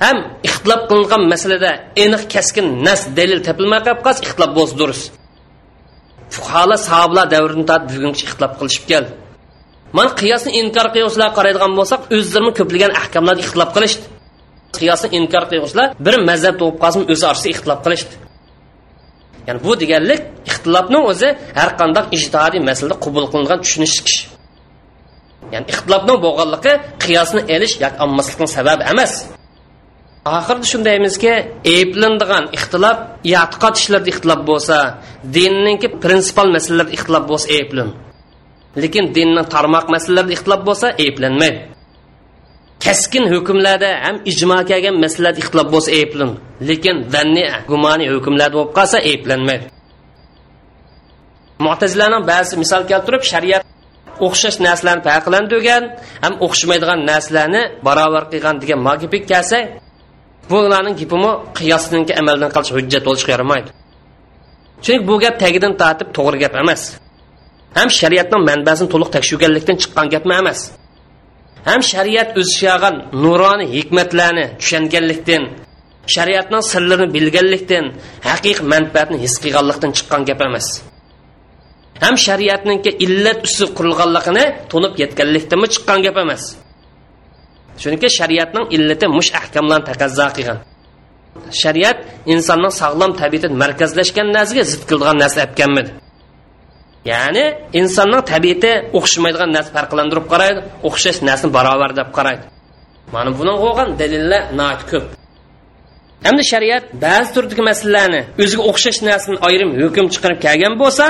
Ham ixtilof qilingan masalada aniq kaskin nas dalil topilmay qolib qolsa ixtilof bo'lsa durust. Fuqarolar sahobalar davridan tortib bugungacha ixtilof qilishib keldi. Mana qiyosni inkor qiluvchilar qaraydigan bo'lsak o'zlarini ko'plagan ahkomlarni ixtilof qilishdi. Qiyosni inkor qiluvchilar bir mazhab tug'ib qolsin o'zi orasida ixtilof qilishdi. Ya'ni bu deganlik ixtilofni o'zi har qanday ijtihodiy masalada qabul qilingan tushunish ya'ni ixtilofni bo'lganligi qiyosni elish yoki olmaslikning sababi emas. Oxirida shundaymizki ayblanadigan ixtilof e'tiqod ishlarida ixtilof bo'lsa dinninki prinsipal masalalarda ixtilof bo'lsa ayblan lekin dinni tarmoq masalalarida ixtilof bo'lsa ayblanmaydi kaskin hukmlarda ham ijmo kelgan masalalarda ixtilof bo'lsa ayblan lekin vanni gumoniy hukmlarda bo'lib qolsa ayblanmaydi mo'tazilarning ba'zi misol keltirib shariat o'xshash narsalarni farqlantirgan ham o'xshamaydigan narsalarni barobar qilgan degan magipik kelsa bularning gapimi qiyosninki amaldan qilish hujjat bo'lishga yaramaydi chunki bu gap tagidan tortib to'g'ri gap emas. Ham shariatning manbasini to'liq tekshirganlikdan chiqqan gapmi emas. Ham shariat o'z ishag'an nuroniy hikmatlarni tushunganlikdan shariatning sirlarini bilganlikdan haqiqiy manfaatni his qilganlikdan chiqqan gap emas. Ham shariatninki illat usti qurilganligini to'lib yetganlikdanmi chiqqan gap emas. Chunki shariatning illati mush ahkamlarni taqazzo qilgan. Shariat insonning sog'lom tabiati markazlashgan narsaga zid qiladigan narsa olib kelmadi ya'ni insonning tabiati o'xshamaydigan narsa farqlantirib qaraydi o'xshash narsani barobar deb qaraydi. Mana buni bo'lgan dalillar ko'p. Hamda shariat ba'zi turdagi masalalarni o'ziga o'xshash narsani ayrim hukm chiqarib kelgan bo'lsa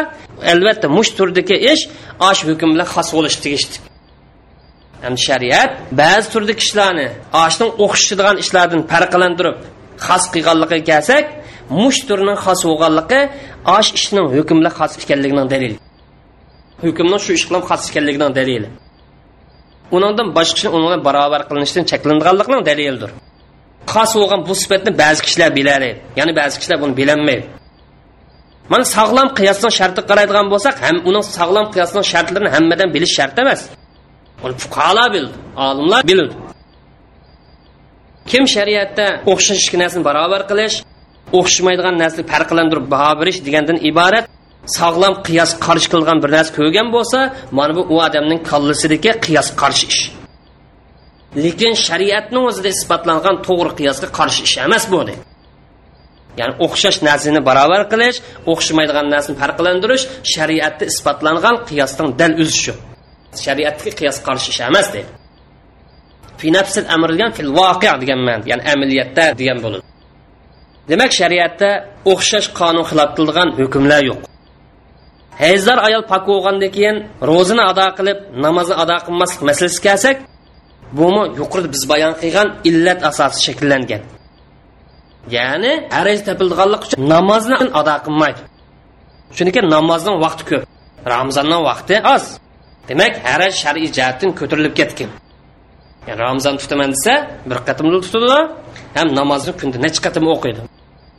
albatta mush turdagi ish osh hukm bilan xos bo'lishi tegishli. Ham shariat ba'zi turli kishilarni oshning o'xshaydigan ishlardan farqlantirib xos qilganligiga kelsak mush turning xos bo'lganligi osh ishning hukmli xos ekanligining dalili. Hukmning shu ish bilan xos ekanligining dalili. Uningdan boshqa ishni unga barobar qilinishdan cheklanganlikning dalilidir. Xos bo'lgan bu sifatni ba'zi kishilar biladi ya'ni ba'zi kishilar buni bilolmaydi mana sog'lom qiyosning sharti qaraydigan bo'lsak ham uning sog'lom qiyosning shartlarini hammadan bilish shart emas. Uni fuqarolar bildi olimlar bildi. Kim shariatda o'xshash narsani barobar qilish o'xshamaydigan narsani farqlantirib baho berish degandan iborat sog'lom qiyos qarshi qilgan bir narsa ko'rgan bo'lsa mana bu u odamning kallasidagi qiyos qarshi ish. Lekin shariatni o'zida isbotlangan to'g'ri qiyosga qarshi ish emas bu ya'ni o'xshash narsani barobar qilish o'xshamaydigan narsani farqlantirish shariatda isbotlangan qiyosdan dal o'zishi shu shariatga qiyos qarshi ish emas deydi fi nafsil amr degan fil voqi degan man ya'ni amaliyatda degan bo'ladi demak shariatda o'xshash qonun xilof qiladigan hukmlar yo'q. Hayzdor ayol pok bo'lgandan keyin ro'zini ado qilib namozni ado qilmaslik masalasiga kelsak bumi yuqorida biz bayon qilgan illat asosi shakllangan. Ya'ni haraj topilganlik uchun namozni ado qilmaydi. Chunki namozning vaqti ko'p ramzonning vaqti oz. Demak haraj shar'iy jihatdan ko'tarilib ketgan. Yani ramzon tutaman desa bir qatimli tutadi ham namozni kunda necha qatim o'qiydi.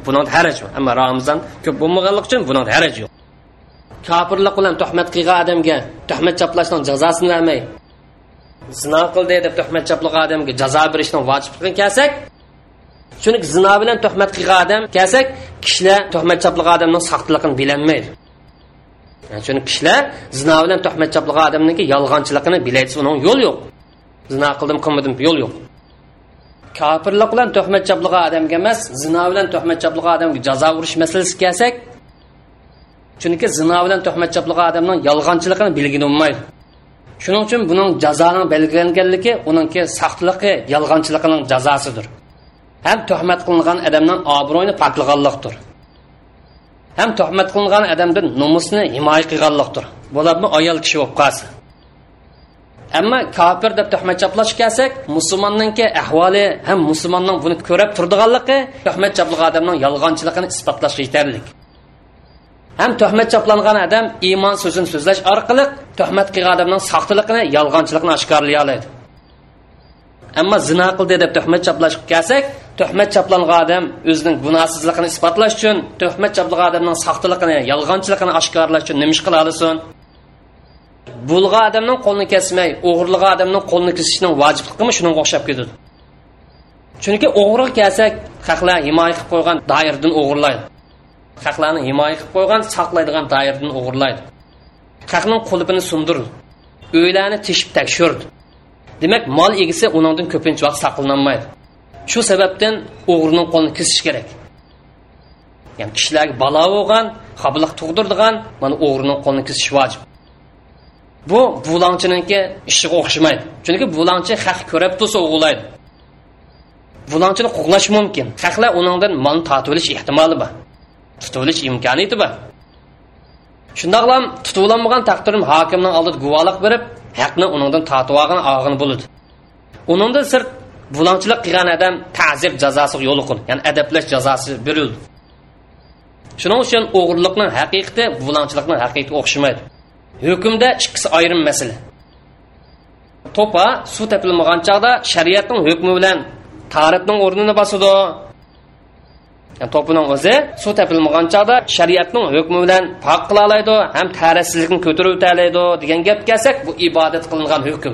Buni haraj yo'q. Ammo ramzon ko'p bo'lmaganligi uchun buni haraj yo'q. Kofirlik bilan tuhmat qilgan odamga tuhmat chaplashning jazosini bermay zino qildi deb tuhmat chaplagan odamga jazo berishning vojibligini kelsak chunki zino bilan tuhmat qilgan odam kelsak kishilar tuhmat chaplagan odamning soxtaligini bilolmaydi yani chunki kishilar zino bilan tuhmat choplagan odamniki yolg'onchiligini bilaysiz uning yo'l yo'q zino qildim qilmadim yo'l yo'q kofirlik bilan tuhmat choplagan odamga emas zino bilan tuhmat choplagan odamga jazo urish masalasiga kelsak chunki zino bilan tuhmat choplagan odamning yolg'onchiligini bilgin bo'lmaydi shuning uchun buning jazoni belgilanganligi uningki saxtligi yolg'onchiligining jazosidir ham tuhmat qilingan odamning obro'yini poklaganlikdir ham tuhmat qilingan odamdan nomusni himoya qilganlikdir bularni ayol kishi bo'lib qolsa. Ammo kofir deb tuhmat chaplash kelsak musulmonninki ahvoli ham musulmonning buni ko'rib turdiganligi tuhmat chaplagan odamning yolg'onchiligini isbotlashga yetarli ham tuhmat chaplangan odam iymon so'zini so'zlash orqali tuhmat qilgan odamning soxtaligini yolg'onchiligini oshkorlay oladi. Ammo zino qildi deb tuhmat chaplashga kelsak tuhmat chaplangan odam o'zining gunohsizligini isbotlash uchun tuhmat chaplagan odamning soxtaligini yolg'onchiligini oshkorlash uchun nima ish qila olasan bulg'a odamning qo'lini kesmay o'g'irlagan odamning qo'lini kesishning vojibligimi shunga o'xshab ketadi. Chunki o'g'ri kelsak haqlar himoya qilib qo'ygan doirdan o'g'irlaydi. Haqlarni himoya qilib qo'ygan saqlaydigan doirdan o'g'irlaydi. Haqning qulubini sundirdi uylarni teshib tekshirdi. Demak mol egisi uningdan ko'pincha vaqt saqlanolmaydi shu sababdan o'g'rining qo'lini kesish kerak. Ya'ni kishilarga balo bo'lgan xabliq tug'dirdigan mana o'g'rining qo'lini kesish vojib. Bu bulongchiniki ishiga o'xshamaydi. Chunki bulongchi haq ko'rib tursa o'g'irlaydi bulongchini qo'g'lash mumkin. Haqlar uningdan molni tortib ehtimoli bor. Tutilish imkoniyati bor. Shundoqlam tutuvlanmagan taqdirim hokimning oldida guvohlik berib haqni uningdan tortib olgan og'in bo'ladi. Uningdan sirt Bulonchilik qilgan odam ta'zir jazosiga yo'liqin ya'ni adablash jazosi berildi shuning uchun o'g'irlikning haqiqati bulongchilikning haqiqati o'xshamaydi. Hukmda ikkisi ayrim masala. To'pa suv tepilmagan chog'da shariatning hukmi bilan tarifning o'rnini bosadi. Yani to'pining o'zi suv tepilmagan chog'da shariatning hukmi bilan pok qila oladi ham tarifsizlikni ko'tarib o'talaydi degan gap kelsak bu ibodat qilingan hukm.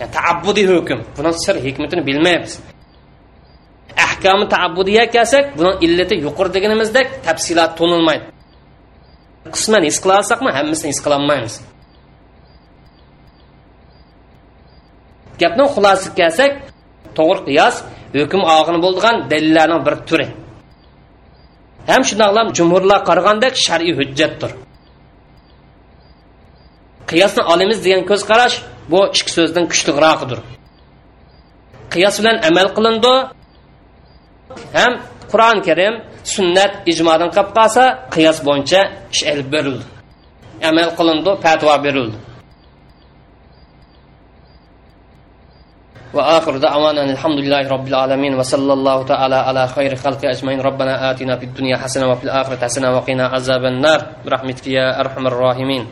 Yani taabbudiy hukm. Buni sir hikmatini bilmaymiz ahkomi taabbudiya kelsak buni illati yuqori deganimizdek tafsilot to'nilmaydi. Qisman his qila olsakmi hammasini his qilolmaymiz gapni xulosasiga kelsak to'g'ri qiyos hukm og'ini bo'lgan dalillarning bir turi. Ham shundoqlam jumhurlar qaragandek shar'iy hujjatdir. Qiyosni olamiz degan ko'z qarash bu ikki so'zdan kuchliroqdir qiyos bilan amal qilindi ham qur'oni karim sunnat ijmodan qolib qolsa qiyos bo'yicha ish ilib berildi amal qilindi fatvo berildi وآخر دعوانا أن الحمد لله رب العالمين وصلى الله تعالى على خير خلق أجمعين ربنا آتنا في الدنيا حسنة وفي الآخرة حسنة وقنا عذاب النار برحمتك يا أرحم الراحمين